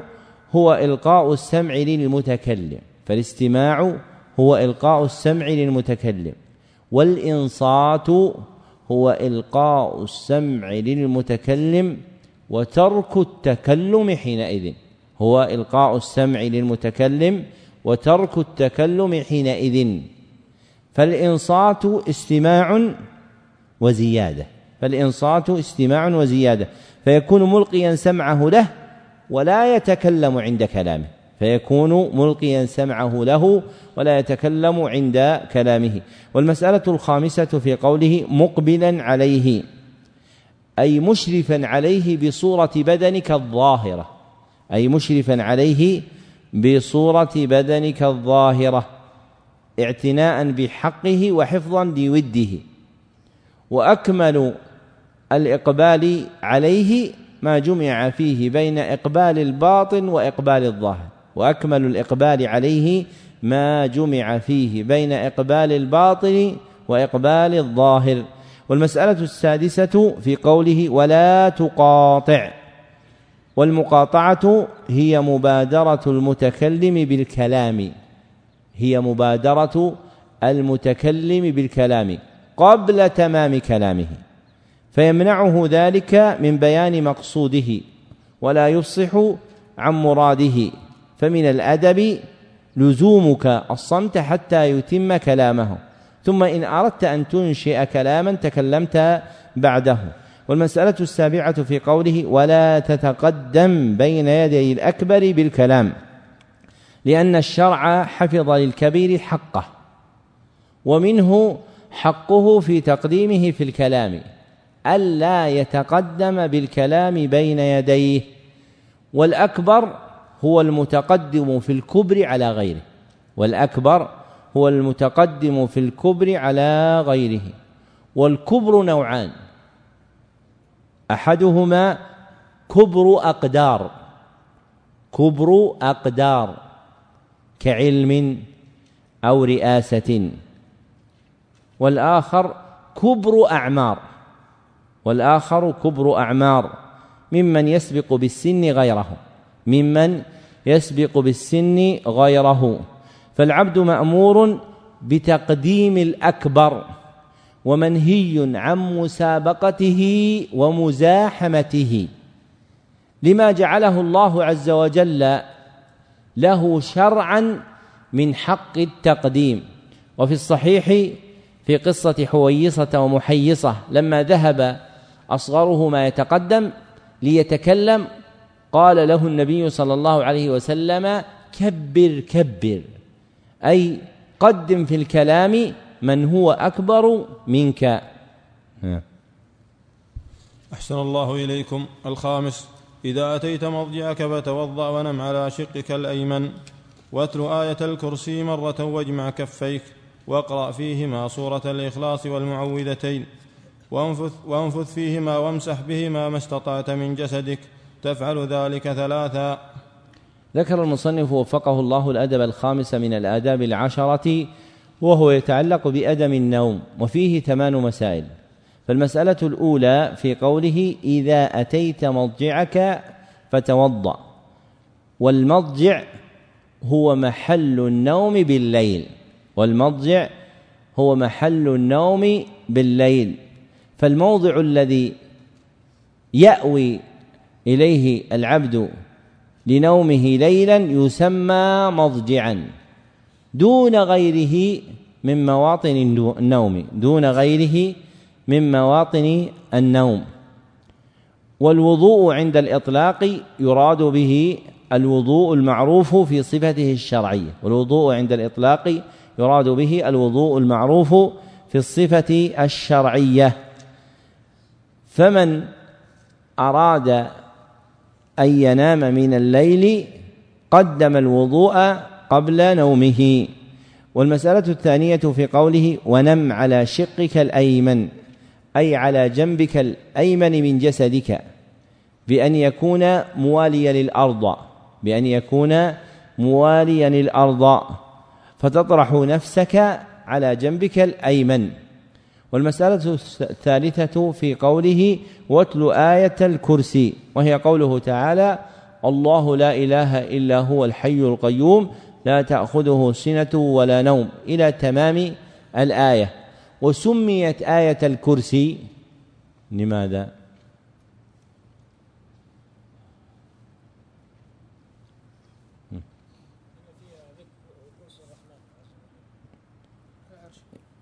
هو إلقاء السمع للمتكلم. فالاستماع هو إلقاء السمع للمتكلم. والإنصات هو إلقاء السمع للمتكلم وترك التكلم حينئذ. هو إلقاء السمع للمتكلم وترك التكلم حينئذ. فالإنصات استماع وزيادة. فالإنصات استماع وزيادة. فيكون ملقيا سمعه له ولا يتكلم عند كلامه. فيكون ملقيا سمعه له ولا يتكلم عند كلامه. والمسألة الخامسة في قوله مقبلا عليه أي مشرفا عليه بصورة بدنك الظاهرة. أي مشرفا عليه بصورة بدنك الظاهرة اعتناء بحقه وحفظا لوده وأكمل الإقبال عليه ما جمع فيه بين إقبال الباطن وإقبال الظاهر. وأكمل الإقبال عليه ما جمع فيه بين إقبال الباطن وإقبال الظاهر. والمسألة السادسة في قوله ولا تقاطع. والمقاطعة هي مبادرة المتكلم بالكلام. هي مبادرة المتكلم بالكلام قبل تمام كلامه. فيمنعه ذلك من بيان مقصوده ولا يفصح عن مراده. فمن الأدب لزومك الصمت حتى يتم كلامه. ثم إن أردت أن تنشئ كلاما تكلمت بعده. والمسألة السابعة في قوله ولا تتقدم بين يدي الأكبر بالكلام لأن الشرع حفظ للكبير حقه ومنه حقه في تقديمه في الكلام ألا يتقدم بالكلام بين يديه والأكبر هو المتقدم في الكبر على غيره والأكبر هو المتقدم في الكبر على غيره والكبر نوعان أحدهما كبر أقدار كبر أقدار كعلم أو رئاسة والآخر كبر أعمار والآخر كبر أعمار ممن يسبق بالسن غيره ممن يسبق بالسن غيره. فالعبد مأمور بتقديم الأكبر. ومنهي عن مسابقته ومزاحمته. لما جعله الله عز وجل له شرعا من حق التقديم. وفي الصحيح في قصة حويصة ومحيصة لما ذهب أصغرهما يتقدم ليتكلم قال له النبي صلى الله عليه وسلم كبر كبر. أي قدم في الكلام من هو أكبر منك. أحسن الله إليكم. الخامس إذا أتيت مضجعك فتوضأ ونم على شقك الأيمن واتل آية الكرسي مرة واجمع كفيك واقرأ فيهما سورة الإخلاص والمعوذتين وانفث, وانفث فيهما وامسح بهما ما استطعت من جسدك تفعل ذلك ثلاثا. ذكر المصنف وفقه الله الأدب الخامس من الآداب العشرة وهو يتعلق بأدم النوم وفيه ثمان مسائل. فالمسألة الأولى في قوله إذا أتيت مضجعك فتوضأ. والمضجع هو محل النوم بالليل. والمضجع هو محل النوم بالليل. فالموضع الذي يأوي إليه العبد لنومه ليلا يسمى مضجعا. دون غيره من مواطن النوم. دون غيره من مواطن النوم. والوضوء عند الإطلاق يراد به الوضوء المعروف في صفته الشرعية. والوضوء عند الإطلاق يراد به الوضوء المعروف في الصفة الشرعية. فمن أراد أن ينام من الليل قدم الوضوء قبل نومه. والمسألة الثانية في قوله ونم على شقك الأيمن أي على جنبك الأيمن من جسدك بأن يكون مواليا للأرض بأن يكون مواليا للأرض فتطرح نفسك على جنبك الأيمن. والمسألة الثالثة في قوله واتل آية الكرسي وهي قوله تعالى الله لا إله إلا هو الحي القيوم لا تأخذه سنة ولا نوم إلى تمام الآية. وسميت آية الكرسي لماذا؟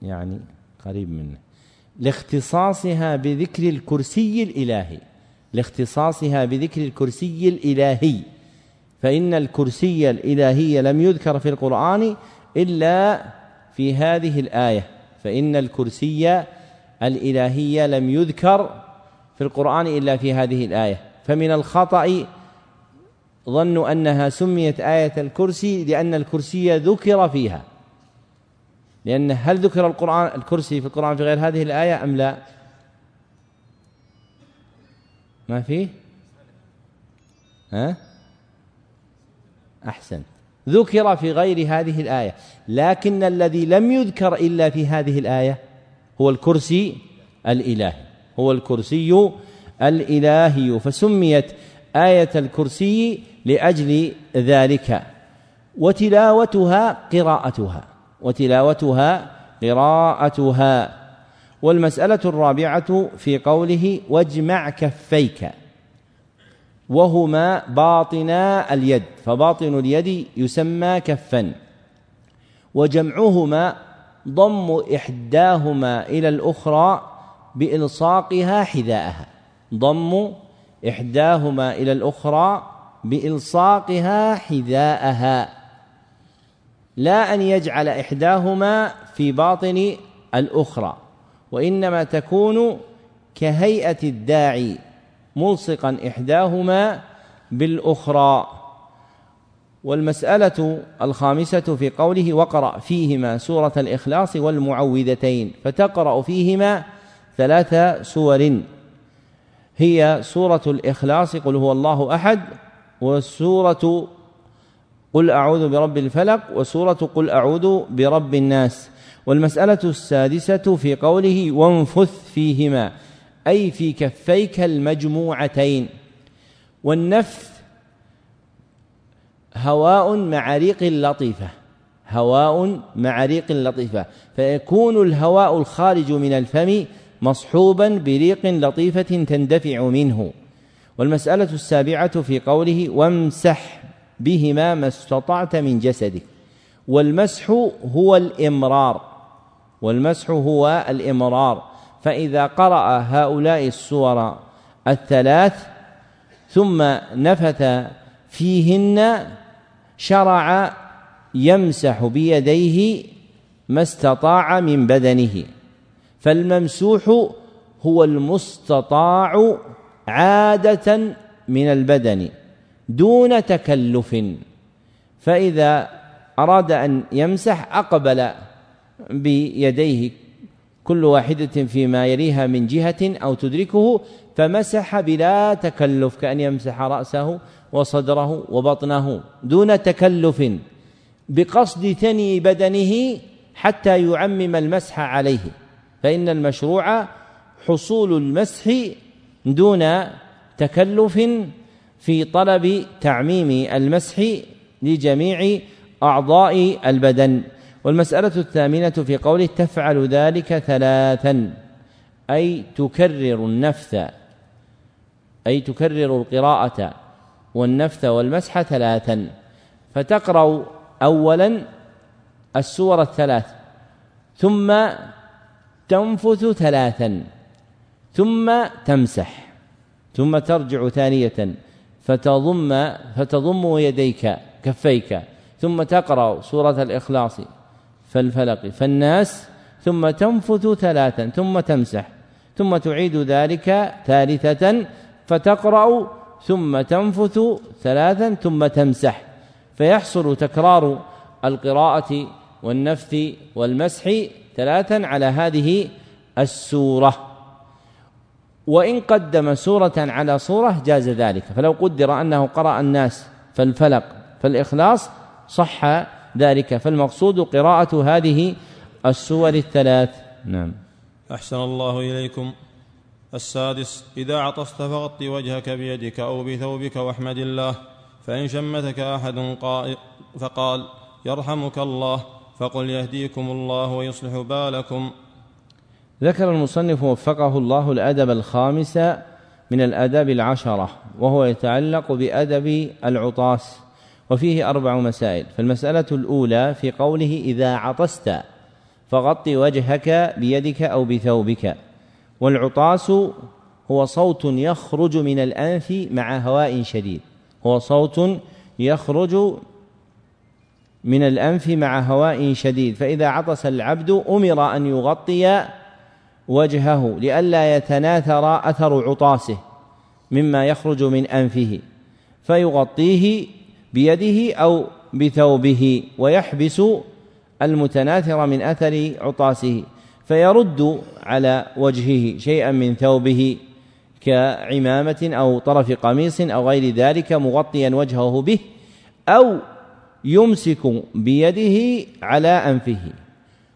يعني قريب منه. لاختصاصها بذكر الكرسي الإلهي. لاختصاصها بذكر الكرسي الإلهي. فإن الكرسي الإلهي لم يذكر في القرآن إلا في هذه الآية فإن الكرسي الإلهي لم يذكر في القرآن إلا في هذه الآية فمن الخطأ ظنوا أنها سميت آية الكرسي لأن الكرسي ذكر فيها لأن هل ذكر القرآن الكرسي في القرآن في غير هذه الآية أم لا؟ ما فيه؟ ها؟ أحسن. ذكر في غير هذه الآية. لكن الذي لم يذكر إلا في هذه الآية هو الكرسي الإلهي. هو الكرسي الإلهي. فسميت آية الكرسي لأجل ذلك. وتلاوتها قراءتها. وتلاوتها قراءتها. والمسألة الرابعة في قوله واجمع كفيك. وهما باطنا اليد فباطن اليد يسمى كفا. وجمعهما ضم إحداهما إلى الأخرى بإلصاقها حذاءها. ضم إحداهما إلى الأخرى بإلصاقها حذاءها. لا أن يجعل إحداهما في باطن الأخرى وإنما تكون كهيئة الداعي ملصقا إحداهما بالأخرى. والمسألة الخامسة في قوله وقرأ فيهما سورة الإخلاص والمعوذتين فتقرأ فيهما ثلاث سور. هي سورة الإخلاص قل هو الله أحد وسورة قل أعوذ برب الفلق وسورة قل أعوذ برب الناس. والمسألة السادسة في قوله وانفث فيهما أي في كفيك المجموعتين. والنفث هواء مع ريق لطيفة. هواء مع ريق لطيفة. فيكون الهواء الخارج من الفم مصحوبا بريق لطيفة تندفع منه. والمسألة السابعة في قوله وامسح بهما ما استطعت من جسدك. والمسح هو الإمرار. والمسح هو الإمرار. فإذا قرأ هؤلاء السور الثلاث ثم نفث فيهن شرع يمسح بيديه ما استطاع من بدنه فالممسوح هو المستطاع عادة من البدن دون تكلف فإذا أراد أن يمسح أقبل بيديه كل واحدة فيما يليها من جهة أو تدركه فمسح بلا تكلف كأن يمسح رأسه وصدره وبطنه دون تكلف بقصد ثني بدنه حتى يعمم المسح عليه. فإن المشروع حصول المسح دون تكلف في طلب تعميم المسح لجميع أعضاء البدن. والمسألة الثامنة في قوله تفعل ذلك ثلاثا أي تكرر النفث أي تكرر القراءة والنفث والمسح ثلاثا. فتقرأ أولا السور الثلاث ثم تنفث ثلاثا ثم تمسح ثم ترجع ثانية فتضم فتضم يديك كفيك ثم تقرأ سورة الإخلاص. فالفلق فالناس ثم تنفث ثلاثا ثم تمسح ثم تعيد ذلك ثالثة فتقرأ ثم تنفث ثلاثا ثم تمسح. فيحصل تكرار القراءة والنفث والمسح ثلاثا على هذه السورة. وإن قدم سورة على صورة جاز ذلك. فلو قدر أنه قرأ الناس فالفلق فالإخلاص صح ذلك. فالمقصود قراءة هذه السور الثلاث. نعم. أحسن الله إليكم. السادس إذا عطست فغطي وجهك بيدك أو بثوبك واحمد الله فإن شمتك أحد فقال يرحمك الله فقل يهديكم الله ويصلح بالكم. ذكر المصنف وفقه الله الأدب الخامس من الآداب العشرة وهو يتعلق بأدب العطاس. وفيه أربع مسائل. فالمسألة الأولى في قوله إذا عطست فغط وجهك بيدك أو بثوبك. والعطاس هو صوت يخرج من الأنف مع هواء شديد. هو صوت يخرج من الأنف مع هواء شديد. فإذا عطس العبد أمر أن يغطي وجهه لئلا يتناثر أثر عطاسه مما يخرج من أنفه. فيغطيه بيده أو بثوبه ويحبس المتناثر من أثر عطاسه فيرد على وجهه شيئا من ثوبه كعمامة أو طرف قميص أو غير ذلك مغطيا وجهه به أو يمسك بيده على أنفه.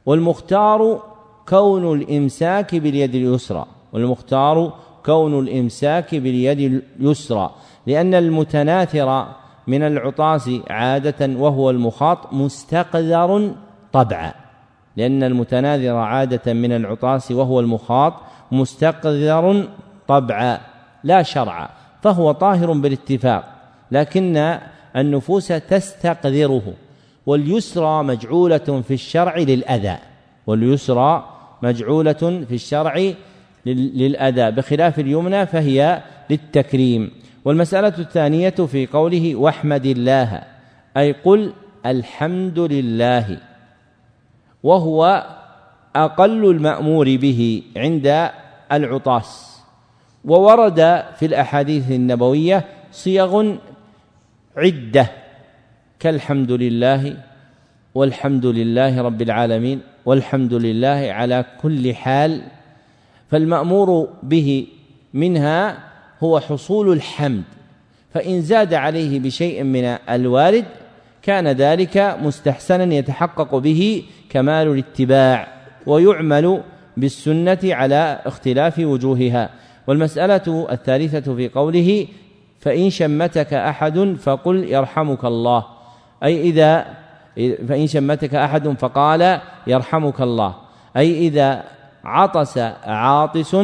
والمختار كون الإمساك باليد اليسرى. والمختار كون الإمساك باليد اليسرى. لأن المتناثر من العطاس عادة وهو المخاط مستقذر طبعا لأن المتناذر عادة من العطاس وهو المخاط مستقذر طبعا لا شرعا فهو طاهر بالاتفاق لكن النفوس تستقذره واليسرى مجعولة في الشرع للأذى واليسرى مجعولة في الشرع للأذى بخلاف اليمنى فهي للتكريم. والمسألة الثانية في قوله واحمد الله أي قل الحمد لله وهو أقل المأمور به عند العطاس. وورد في الأحاديث النبوية صيغ عدة كالحمد لله والحمد لله رب العالمين والحمد لله على كل حال فالمأمور به منها هو حصول الحمد فإن زاد عليه بشيء من الوارد كان ذلك مستحسنا يتحقق به كمال الاتباع ويعمل بالسنة على اختلاف وجوهها. والمسألة الثالثة في قوله فإن شمتك أحد فقل يرحمك الله أي إذا فإن شمتك أحد فقال يرحمك الله أي إذا عطس عاطس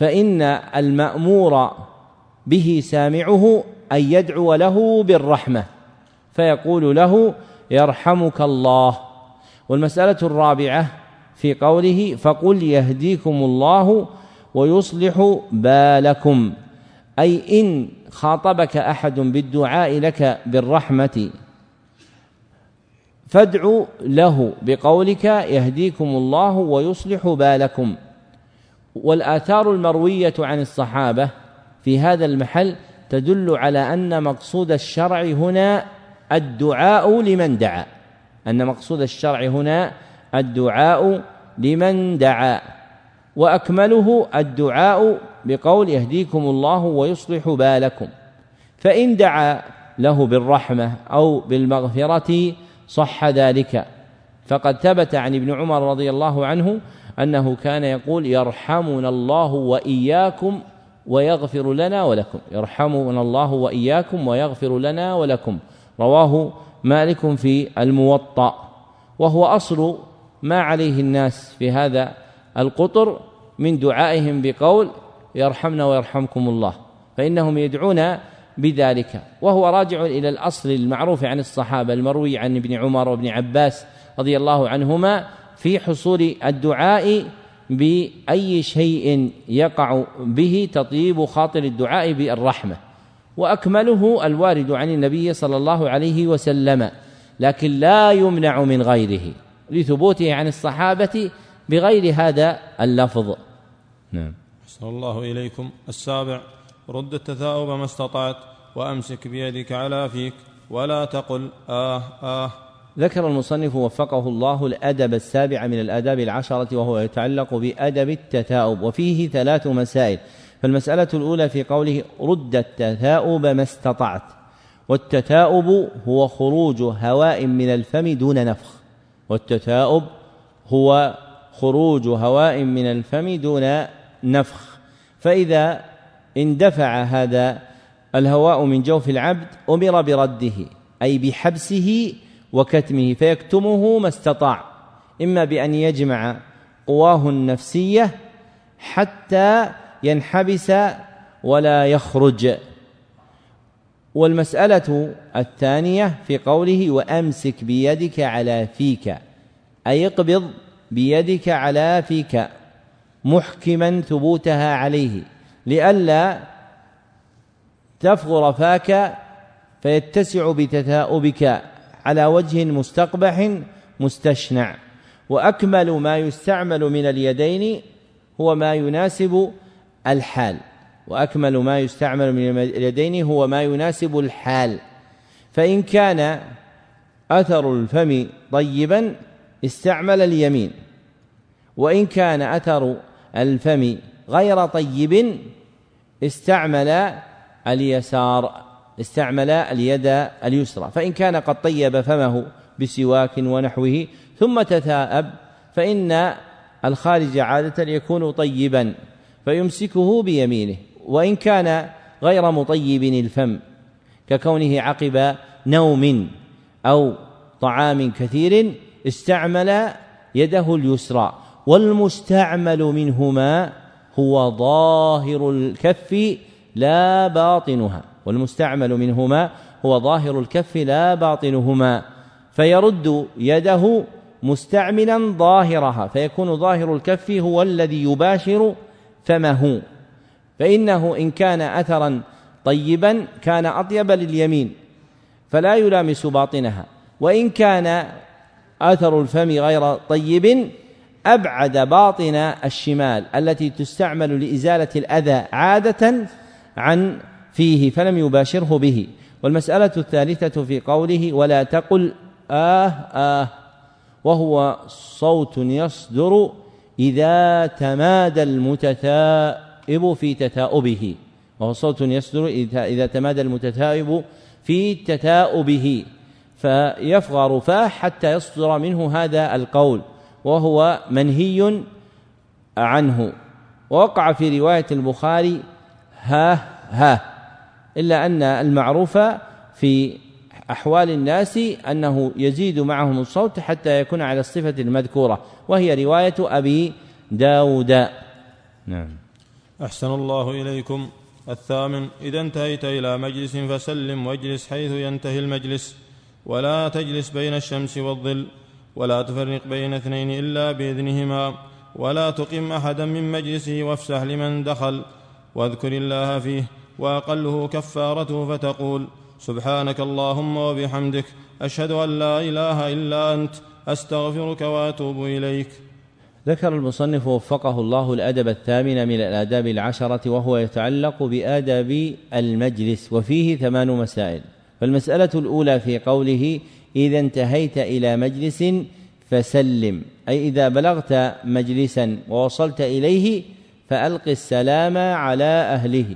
فإن المأمور به سامعه أن يدعو له بالرحمة فيقول له يرحمك الله. والمسألة الرابعة في قوله فقل يهديكم الله ويصلح بالكم أي إن خاطبك أحد بالدعاء لك بالرحمة فادعوا له بقولك يهديكم الله ويصلح بالكم. والآثار المروية عن الصحابة في هذا المحل تدل على أن مقصود الشرع هنا الدعاء لمن دعا. أن مقصود الشرع هنا الدعاء لمن دعا. وأكمله الدعاء بقول يهديكم الله ويصلح بالكم. فإن دعا له بالرحمة أو بالمغفرة صح ذلك. فقد ثبت عن ابن عمر رضي الله عنه أنه كان يقول يرحمنا الله وإياكم ويغفر لنا ولكم. يرحمنا الله وإياكم ويغفر لنا ولكم. رواه مالك في الموطأ. وهو أصل ما عليه الناس في هذا القطر من دعائهم بقول يرحمنا ويرحمكم الله. فإنهم يدعون بذلك. وهو راجع إلى الأصل المعروف عن الصحابة المروي عن ابن عمر وابن عباس رضي الله عنهما في حصول الدعاء بأي شيء يقع به تطيب خاطر الدعاء بالرحمة. وأكمله الوارد عن النبي صلى الله عليه وسلم لكن لا يمنع من غيره لثبوته عن الصحابة بغير هذا اللفظ. نعم. أحسن الله إليكم. السابع رد التثاؤب ما استطعت وأمسك بيدك على فيك ولا تقل آه آه. ذكر المصنف وفقه الله الأدب السابع من الآداب العشرة وهو يتعلق بأدب التثاؤب وفيه ثلاث مسائل. فالمسألة الأولى في قوله رد التثاؤب ما استطعت والتثاؤب هو خروج هواء من الفم دون نفخ والتثاؤب هو خروج هواء من الفم دون نفخ. فإذا اندفع هذا الهواء من جوف العبد أمر برده أي بحبسه وكتمه فيكتمه ما استطاع. إما بأن يجمع قواه النفسية حتى ينحبس ولا يخرج. والمسألة الثانية في قوله وأمسك بيدك على فيك أي اقبض بيدك على فيك محكما ثبوتها عليه لئلا تفغر فاك فيتسع بتثاؤبك. على وجه مستقبح مستشنع. وأكمل ما يستعمل من اليدين هو ما يناسب الحال. وأكمل ما يستعمل من اليدين هو ما يناسب الحال. فإن كان أثر الفم طيبا استعمل اليمين. وإن كان أثر الفم غير طيب استعمل اليسار. استعمل اليد اليسرى فإن كان قد طيب فمه بسواك ونحوه ثم تثاءب فإن الخارج عادة يكون طيبا فيمسكه بيمينه وإن كان غير مطيب الفم ككونه عقب نوم أو طعام كثير استعمل يده اليسرى والمستعمل منهما هو ظاهر الكف لا باطنها. والمستعمل منهما هو ظاهر الكف لا باطنهما. فيرد يده مستعملا ظاهرها فيكون ظاهر الكف هو الذي يباشر فمه. فإنه إن كان أثرا طيبا كان أطيب لليمين فلا يلامس باطنها. وإن كان أثر الفم غير طيب أبعد باطن الشمال التي تستعمل لإزالة الأذى عادة عن فيه فلم يباشره به. والمسألة الثالثة في قوله ولا تقل آه آه وهو صوت يصدر إذا تمادى المتثائب في تثاؤبه وهو صوت يصدر إذا تمادى المتثائب في تثاؤبه فيفغر فاه حتى يصدر منه هذا القول. وهو منهي عنه. ووقع في رواية البخاري ها ها. إلا أن المعروف في أحوال الناس أنه يزيد معهم الصوت حتى يكون على الصفة المذكورة وهي رواية أبي داود. نعم. أحسن الله إليكم. الثامن إذا انتهيت إلى مجلس فسلم واجلس حيث ينتهي المجلس ولا تجلس بين الشمس والظل ولا تفرق بين اثنين إلا بإذنهما ولا تقم أحدا من مجلسه وافسح لمن دخل واذكر الله فيه. وأقله كفارته فتقول سبحانك اللهم وبحمدك أشهد أن لا إله إلا أنت أستغفرك وأتوب إليك. ذكر المصنف وفقه الله الأدب الثامن من الآداب العشرة وهو يتعلق بآداب المجلس وفيه ثمان مسائل. فالمسألة الأولى في قوله إذا انتهيت إلى مجلس فسلم أي إذا بلغت مجلسا ووصلت إليه فألق السلام على أهله.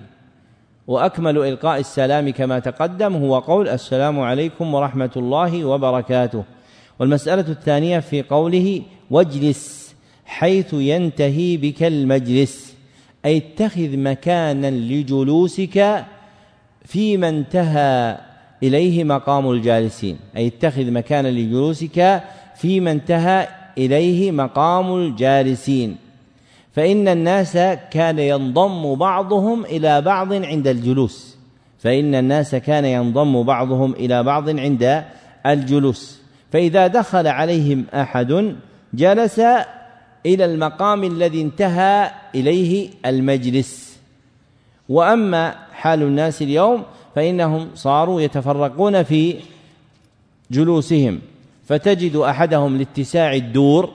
وأكمل إلقاء السلام كما تقدم هو قول السلام عليكم ورحمة الله وبركاته. والمسألة الثانية في قوله واجلس حيث ينتهي بك المجلس أي اتخذ مكانا لجلوسك فيما انتهى إليه مقام الجالسين أي اتخذ مكانا لجلوسك فيما انتهى إليه مقام الجالسين. فإن الناس كان ينضم بعضهم إلى بعض عند الجلوس. فإن الناس كان ينضم بعضهم إلى بعض عند الجلوس. فإذا دخل عليهم أحد جلس إلى المقام الذي انتهى إليه المجلس. وأما حال الناس اليوم فإنهم صاروا يتفرقون في جلوسهم. فتجد أحدهم لاتساع الدور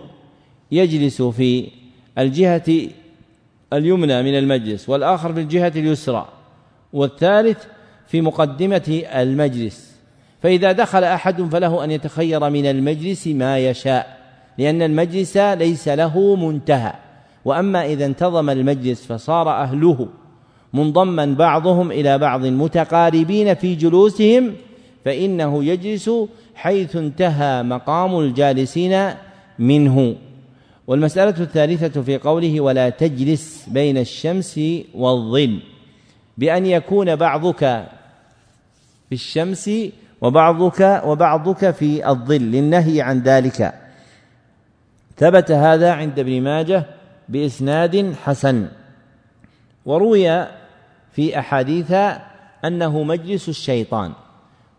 يجلس في الجهة اليمنى من المجلس والآخر في الجهة اليسرى والثالث في مقدمة المجلس. فإذا دخل أحد فله أن يتخير من المجلس ما يشاء لأن المجلس ليس له منتهى. وأما إذا انتظم المجلس فصار أهله منضما بعضهم إلى بعض متقاربين في جلوسهم فإنه يجلس حيث انتهى مقام الجالسين منه. والمسألة الثالثة في قوله ولا تجلس بين الشمس والظل بأن يكون بعضك في الشمس وبعضك وبعضك في الظل للنهي عن ذلك. ثبت هذا عند ابن ماجه بإسناد حسن. وروي في أحاديث أنه مجلس الشيطان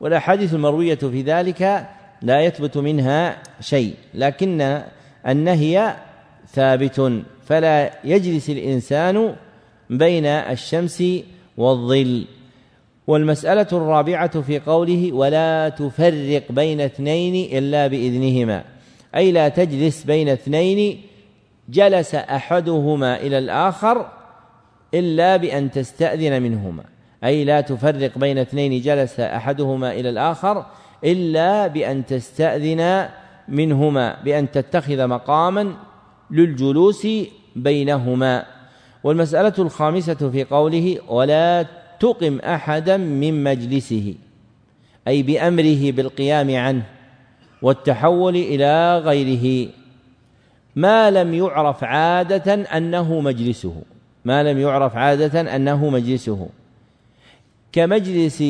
والأحاديث المروية في ذلك لا يثبت منها شيء لكن النهي ثابت فلا يجلس الإنسان بين الشمس والظل. والمسألة الرابعة في قوله ولا تفرق بين اثنين إلا بإذنهما أي لا تجلس بين اثنين جلس أحدهما إلى الآخر إلا بأن تستأذن منهما أي لا تفرق بين اثنين جلس أحدهما إلى الآخر إلا بأن تستأذن منهما بأن تتخذ مقاما للجلوس بينهما. والمسألة الخامسة في قوله ولا تقم أحدا من مجلسه أي بأمره بالقيام عنه والتحول إلى غيره. ما لم يعرف عادة أنه مجلسه ما لم يعرف عادة أنه مجلسه. كمجلس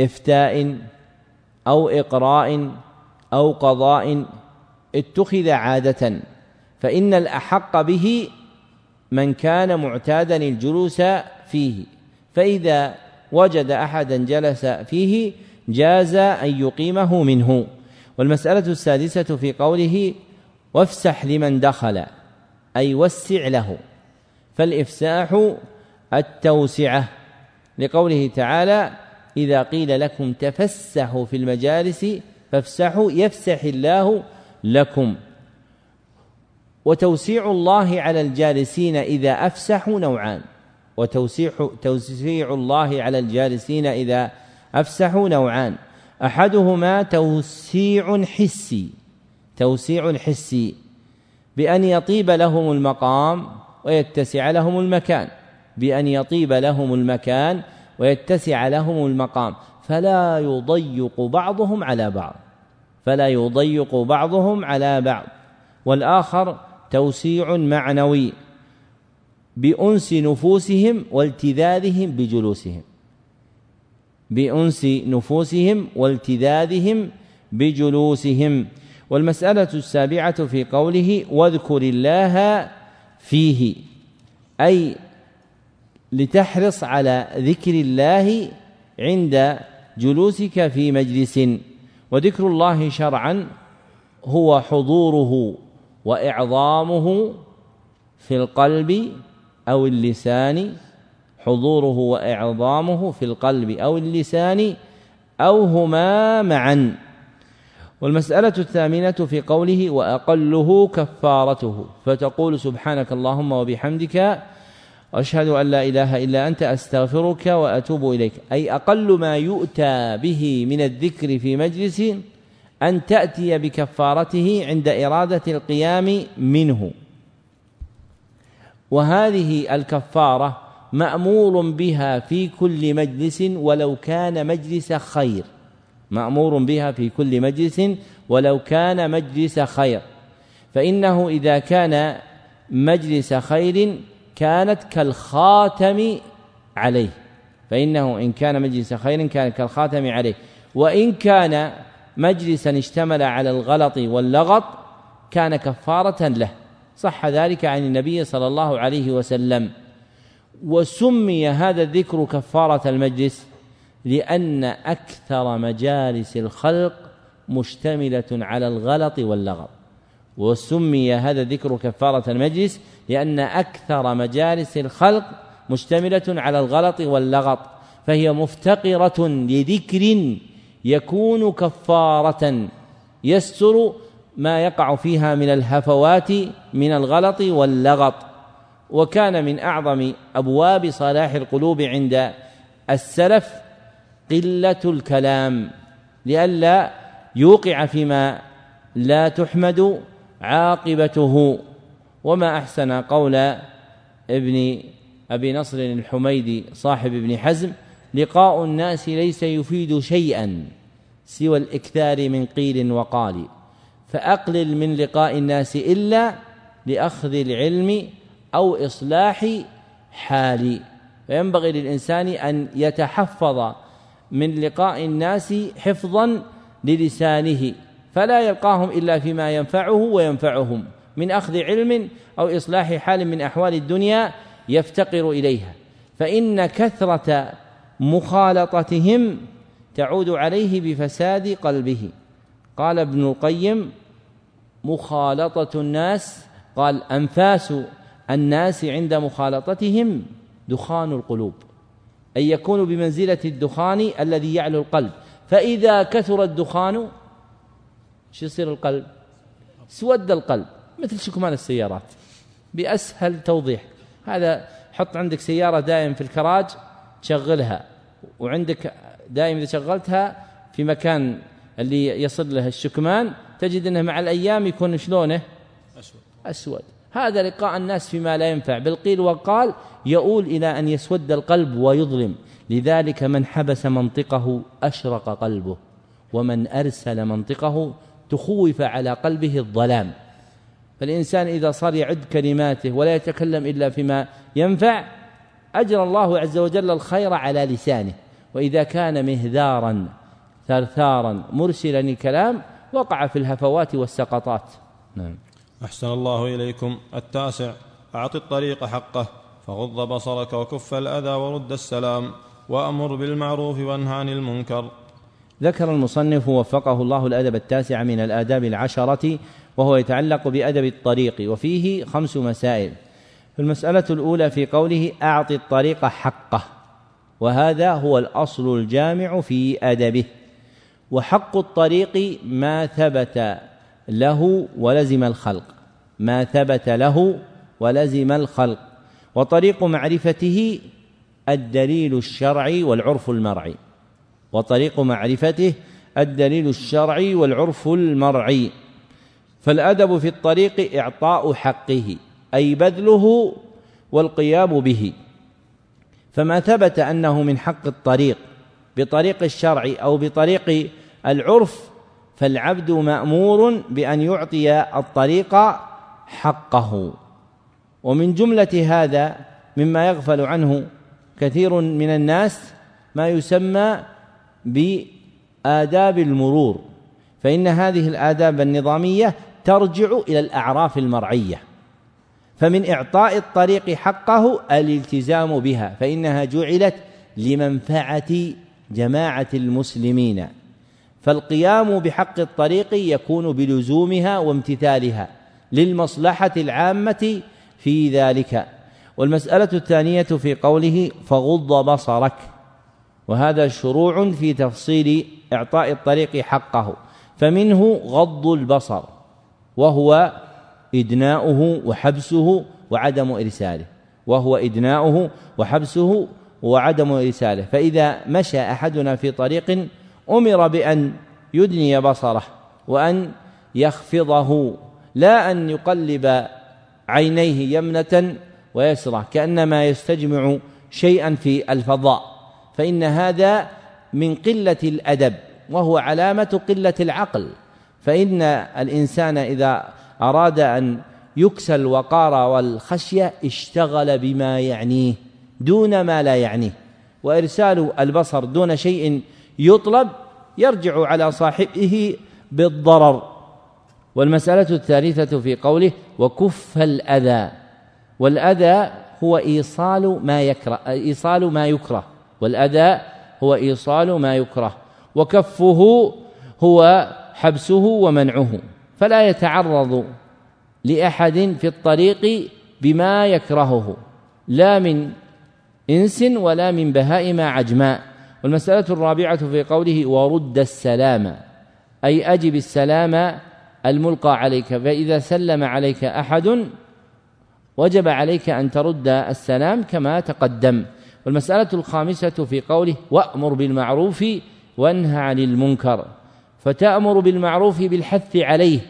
إفتاء أو إقراء أو قضاء اتخذ عادة فإن الأحق به من كان معتادا الجلوس فيه. فإذا وجد أحدا جلس فيه جاز أن يقيمه منه. والمسألة السادسة في قوله وافسح لمن دخل أي وسع له فالإفساح التوسعة لقوله تعالى إذا قيل لكم تفسحوا في المجالس فافسحوا يفسح الله لكم. وتوسيع الله على الجالسين إذا أفسحوا نوعان. وتوسيع توسيع الله على الجالسين إذا أفسحوا نوعان. أحدهما توسيع حسي. توسيع حسي. بأن يطيب لهم المقام ويتسع لهم المكان. بأن يطيب لهم المكان ويتسع لهم المقام. فلا يضيق بعضهم على بعض فلا يضيق بعضهم على بعض. والآخر توسيع معنوي بأنس نفوسهم والتذاذهم بجلوسهم بأنس نفوسهم والتذاذهم بجلوسهم. والمسألة السابعة في قوله واذكر الله فيه أي لتحرص على ذكر الله عند جلوسك في مجلس وذكر الله شرعا هو حضوره وإعظامه في القلب أو اللسان حضوره وإعظامه في القلب أو اللسان أو هما معا. والمسألة الثامنة في قوله وأقله كفارته فتقول سبحانك اللهم وبحمدك أشهد أن لا إله إلا أنت أستغفرك وأتوب إليك. أي أقل ما يؤتى به من الذكر في مجلس أن تأتي بكفارته عند إرادة القيام منه. وهذه الكفارة مأمور بها في كل مجلس ولو كان مجلس خير. مأمور بها في كل مجلس ولو كان مجلس خير. فإنه إذا كان مجلس خير كانت كالخاتم عليه. فإنه إن كان مجلس خير كان كالخاتم عليه. وإن كان مجلسا اشتمل على الغلط واللغط كان كفارة له. صح ذلك عن النبي صلى الله عليه وسلم. وسمي هذا الذكر كفارة المجلس لأن أكثر مجالس الخلق مشتملة على الغلط واللغط. وسمي هذا الذكر كفارة المجلس لأن أكثر مجالس الخلق مشتملة على الغلط واللغط فهي مفتقرة لذكر يكون كفارة يستر ما يقع فيها من الهفوات من الغلط واللغط. وكان من أعظم أبواب صلاح القلوب عند السلف قلة الكلام لئلا يوقع فيما لا تحمد عاقبته. وما أحسن قول ابن أبي نصر الحميدي صاحب ابن حزم لقاء الناس ليس يفيد شيئا سوى الإكثار من قيل وقال فأقلل من لقاء الناس إلا لأخذ العلم أو إصلاح حال. فينبغي للإنسان أن يتحفظ من لقاء الناس حفظا للسانه فلا يلقاهم إلا فيما ينفعه وينفعهم. من أخذ علم أو إصلاح حال من أحوال الدنيا يفتقر إليها. فإن كثرة مخالطتهم تعود عليه بفساد قلبه. قال ابن القيم مخالطة الناس قال أنفاس الناس عند مخالطتهم دخان القلوب. أن يكون بمنزلة الدخان الذي يعلو القلب. فإذا كثر الدخان شو يصير القلب؟ سود القلب. مثل شكمان السيارات. بأسهل توضيح. هذا حط عندك سيارة دائم في الكراج تشغلها. وعندك دائما إذا شغلتها في مكان اللي يصل له الشكمان تجد أنه مع الأيام يكون شلونه؟ أسود. أسود. هذا لقاء الناس فيما لا ينفع. بالقيل وقال يؤول إلى أن يسود القلب ويظلم. لذلك من حبس منطقه أشرق قلبه ومن أرسل منطقه تخوف على قلبه الظلام. فالإنسان إذا صار يعد كلماته ولا يتكلم إلا فيما ينفع أجرى الله عز وجل الخير على لسانه. وإذا كان مهذارا ثرثارا مرسلا الكلام وقع في الهفوات والسقطات. نعم. أحسن الله إليكم. التاسع أعط الطريق حقه. فغض بصرك وكف الأذى ورد السلام. وأمر بالمعروف وانه عن المنكر. ذكر المصنف وفقه الله الأدب التاسع من الآداب العشرة وهو يتعلق بأدب الطريق وفيه خمس مسائل. المسألة الأولى في قوله أعط الطريق حقه وهذا هو الأصل الجامع في أدبه. وحق الطريق ما ثبت له ولزم الخلق ما ثبت له ولزم الخلق. وطريق معرفته الدليل الشرعي والعرف المرعي. وطريق معرفته الدليل الشرعي والعرف المرعي. فالأدب في الطريق إعطاء حقه أي بذله والقيام به. فما ثبت أنه من حق الطريق بطريق الشرع أو بطريق العرف فالعبد مأمور بأن يعطي الطريق حقه. ومن جملة هذا مما يغفل عنه كثير من الناس ما يسمى بآداب المرور. فإن هذه الآداب النظامية ترجع إلى الأعراف المرعية. فمن إعطاء الطريق حقه الالتزام بها فإنها جعلت لمنفعة جماعة المسلمين. فالقيام بحق الطريق يكون بلزومها وامتثالها للمصلحة العامة في ذلك. والمسألة الثانية في قوله فغض بصرك. وهذا شروع في تفصيل إعطاء الطريق حقه. فمنه غض البصر. وهو إدناؤه وحبسه وعدم إرساله. وهو إدناؤه وحبسه وعدم إرساله. فإذا مشى أحدنا في طريق أمر بأن يدني بصره وأن يخفضه لا أن يقلب عينيه يمنة ويسرى كأنما يستجمع شيئا في الفضاء. فإن هذا من قلة الأدب وهو علامة قلة العقل. فإن الإنسان إذا أراد أن يكسى الوقار والخشية اشتغل بما يعنيه دون ما لا يعنيه. وإرسال البصر دون شيء يطلب يرجع على صاحبه بالضرر. والمسألة الثالثة في قوله وكف الأذى. والأذى هو إيصال ما يكره إيصال ما يكره. والأذى هو إيصال ما يكره. وكفه هو حبسه ومنعه فلا يتعرض لأحد في الطريق بما يكرهه لا من إنس ولا من بهائم عجماء. والمسألة الرابعة في قوله ورد السلام أي أجب السلام الملقى عليك فإذا سلم عليك أحد وجب عليك أن ترد السلام كما تقدم. والمسألة الخامسة في قوله وأمر بالمعروف وانهى عن المنكر فتأمر بالمعروف بالحث عليه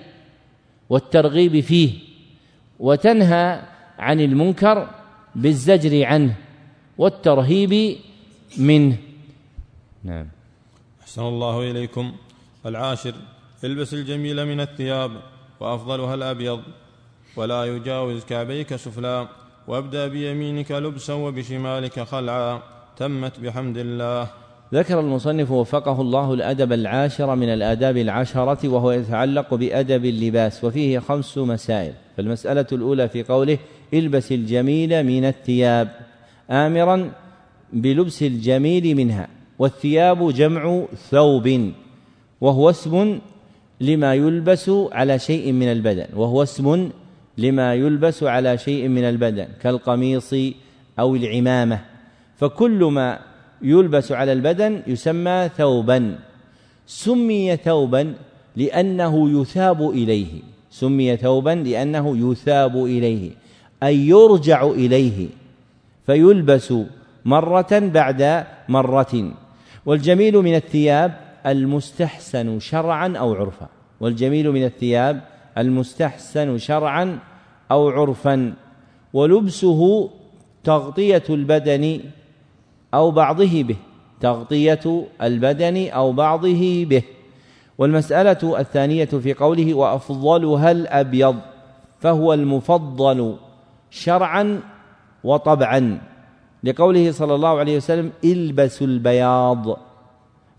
والترغيب فيه وتنهى عن المنكر بالزجر عنه والترهيب منه. نعم. أحسن الله إليكم. العاشر. البس الجميل من الثياب وأفضلها الأبيض. ولا يجاوز كعبيك سفلا وابدأ بيمينك لبسا وبشمالك خلعا. تمت بحمد الله. ذكر المصنف وفقه الله الأدب العاشر من الآداب العشرة وهو يتعلق بأدب اللباس وفيه خمس مسائل. فالمسألة الأولى في قوله البس الجميل من الثياب امرا بلبس الجميل منها والثياب جمع ثوب وهو اسم لما يلبس على شيء من البدن وهو اسم لما يلبس على شيء من البدن كالقميص أو العمامة. فكل ما يلبس على البدن يسمى ثوبا. سمي ثوبا لأنه يثاب إليه. سمي ثوبا لأنه يثاب إليه. أي يرجع إليه. فيلبس مرة بعد مرة. والجميل من الثياب المستحسن شرعا أو عرفا. والجميل من الثياب المستحسن شرعا أو عرفا. ولبسه تغطية البدن أو بعضه به تغطية البدن أو بعضه به. والمسألة الثانية في قوله وافضلها الابيض فهو المفضل شرعا وطبعا. لقوله صلى الله عليه وسلم البسوا البياض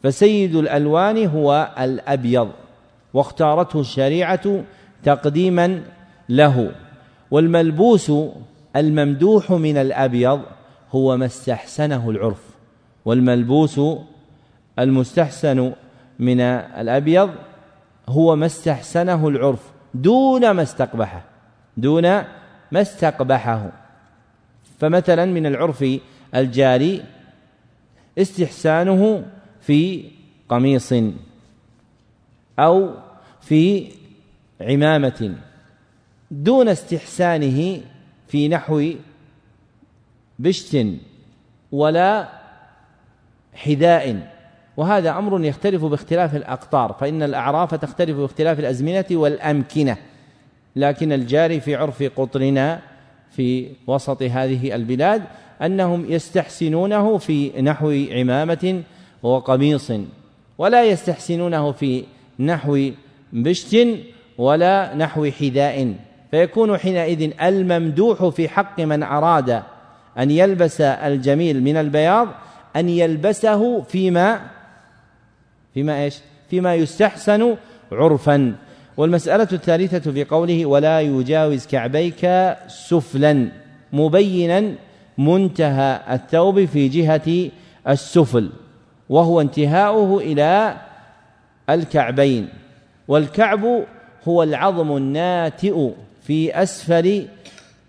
فسيد الألوان هو الأبيض واختارته الشريعة تقديما له. والملبوس الممدوح من الأبيض هو ما استحسنه العرف والملبوس المستحسن من الأبيض هو ما استحسنه العرف دون ما استقبحه دون ما استقبحه. فمثلا من العرف الجاري استحسانه في قميص أو في عمامة دون استحسانه في نحو بشت ولا حذاء وهذا أمر يختلف باختلاف الأقطار فإن الأعراف تختلف باختلاف الأزمنة والأمكنة لكن الجاري في عرف قطرنا في وسط هذه البلاد أنهم يستحسنونه في نحو عمامة وقميص ولا يستحسنونه في نحو بشت ولا نحو حذاء فيكون حينئذ الممدوح في حق من أراد أن يلبس الجميل من البياض أن يلبسه فيما فيما إيش؟ فيما يستحسن عرفا. والمسألة الثالثة في قوله ولا يجاوز كعبيك سفلا مبينا منتهى الثوب في جهة السفل وهو انتهاؤه إلى الكعبين. والكعب هو العظم الناتئ في أسفل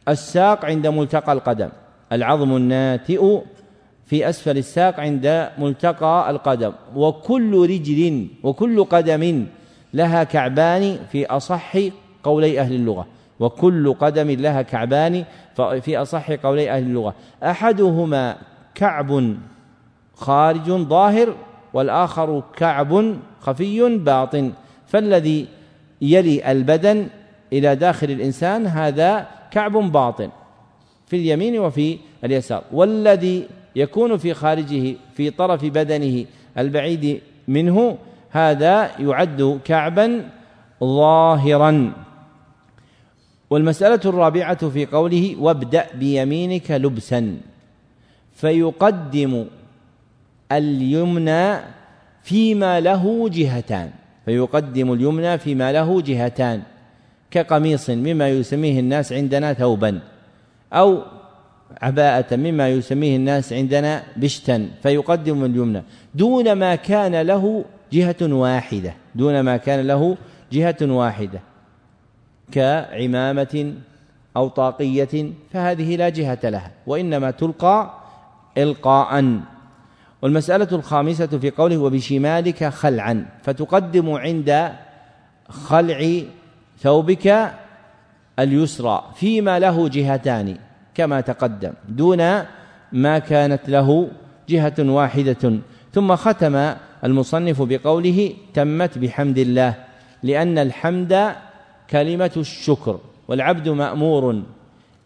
الساق عند ملتقى القدم. العظم الناتئ في أسفل الساق عند ملتقى القدم. وكل رجل وكل قدم لها كعبان في أصح قولي أهل اللغة. وكل قدم لها كعبان في أصح قولي أهل اللغة. أحدهما كعب خارج ظاهر والآخر كعب خفي باطن. فالذي يلي البدن إلى داخل الإنسان هذا كعب باطن. في اليمين وفي اليسار. والذي يكون في خارجه في طرف بدنه البعيد منه هذا يعد كعبا ظاهرا. والمسألة الرابعة في قوله وابدأ بيمينك لبسا. فيقدم اليمنى فيما له جهتان. فيقدم اليمنى فيما له جهتان. كقميص مما يسميه الناس عندنا ثوبا. أو عباءة مما يسميه الناس عندنا بشتا فيقدم اليمنى. دون ما كان له جهة واحدة دون ما كان له جهة واحدة كعمامة أو طاقية فهذه لا جهة لها وإنما تلقى إلقاء. والمسألة الخامسة في قوله وبشمالك خلعا فتقدم عند خلع ثوبك اليسرى فيما له جهتان كما تقدم دون ما كانت له جهة واحدة. ثم ختم المصنف بقوله تمت بحمد الله لأن الحمد كلمة الشكر والعبد مأمور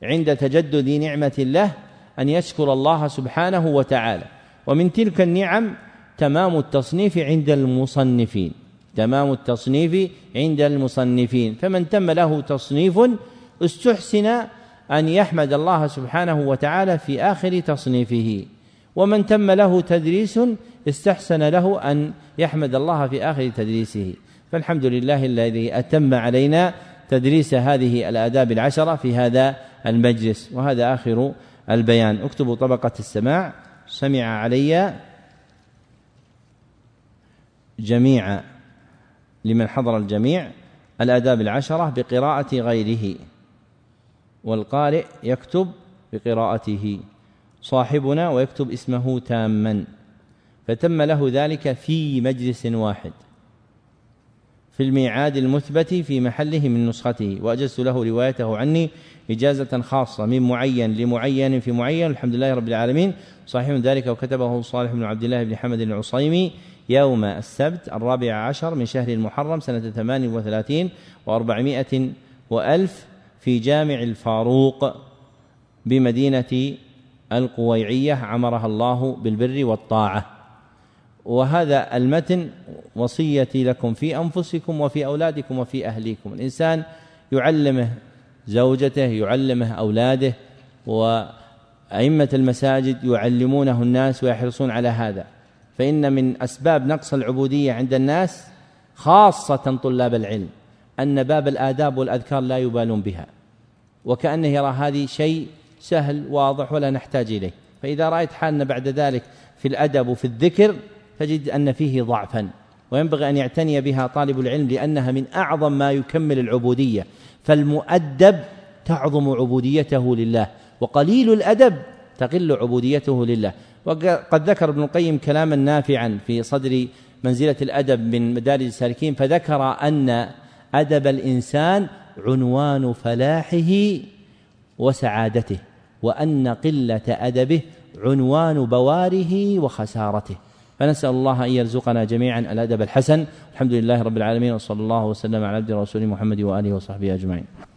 عند تجدد نعمة الله أن يشكر الله سبحانه وتعالى. ومن تلك النعم تمام التصنيف عند المصنفين. تمام التصنيف عند المصنفين. فمن تم له تصنيف استحسن أن يحمد الله سبحانه وتعالى في آخر تصنيفه. ومن تم له تدريس استحسن له أن يحمد الله في آخر تدريسه. فالحمد لله الذي أتم علينا تدريس هذه الآداب العشرة في هذا المجلس. وهذا آخر البيان. اكتبوا طبقة السماع. سمع علي جميع لمن حضر الجميع الآداب العشرة بقراءة غيره والقارئ يكتب بقراءته صاحبنا ويكتب اسمه تاما فتم له ذلك في مجلس واحد في الميعاد المثبت في محله من نسخته وأجزت له روايته عني إجازة خاصة من معين لمعين في معين الحمد لله رب العالمين. صحيح ذلك وكتبه صالح بن عبد الله بن حمد العصيمي يوم السبت الرابع عشر من شهر المحرم سنة ثمان وثلاثين وأربعمائة وألف في جامع الفاروق بمدينة القويعية عمرها الله بالبر والطاعة. وهذا المتن وصيتي لكم في أنفسكم وفي أولادكم وفي أهليكم. الإنسان يعلمه زوجته يعلمه أولاده وأئمة المساجد يعلمونه الناس ويحرصون على هذا. فإن من أسباب نقص العبودية عند الناس خاصة طلاب العلم أن باب الآداب والأذكار لا يبالون بها وكأنه يرى هذه شيء سهل واضح ولا نحتاج إليه. فإذا رأيت حالنا بعد ذلك في الأدب وفي الذكر تجد أن فيه ضعفا وينبغي أن يعتني بها طالب العلم لأنها من أعظم ما يكمل العبودية. فالمؤدب تعظم عبوديته لله وقليل الأدب تقل عبوديته لله. وقد ذكر ابن القيم كلاما نافعا في صدر منزلة الأدب من مدارج السالكين فذكر أن أدب الإنسان عنوان فلاحه وسعادته وأن قلة أدبه عنوان بواره وخسارته. فنسأل الله أن يرزقنا جميعا الأدب الحسن. الحمد لله رب العالمين وصلى الله وسلم على عبد رسول محمد وآله وصحبه أجمعين.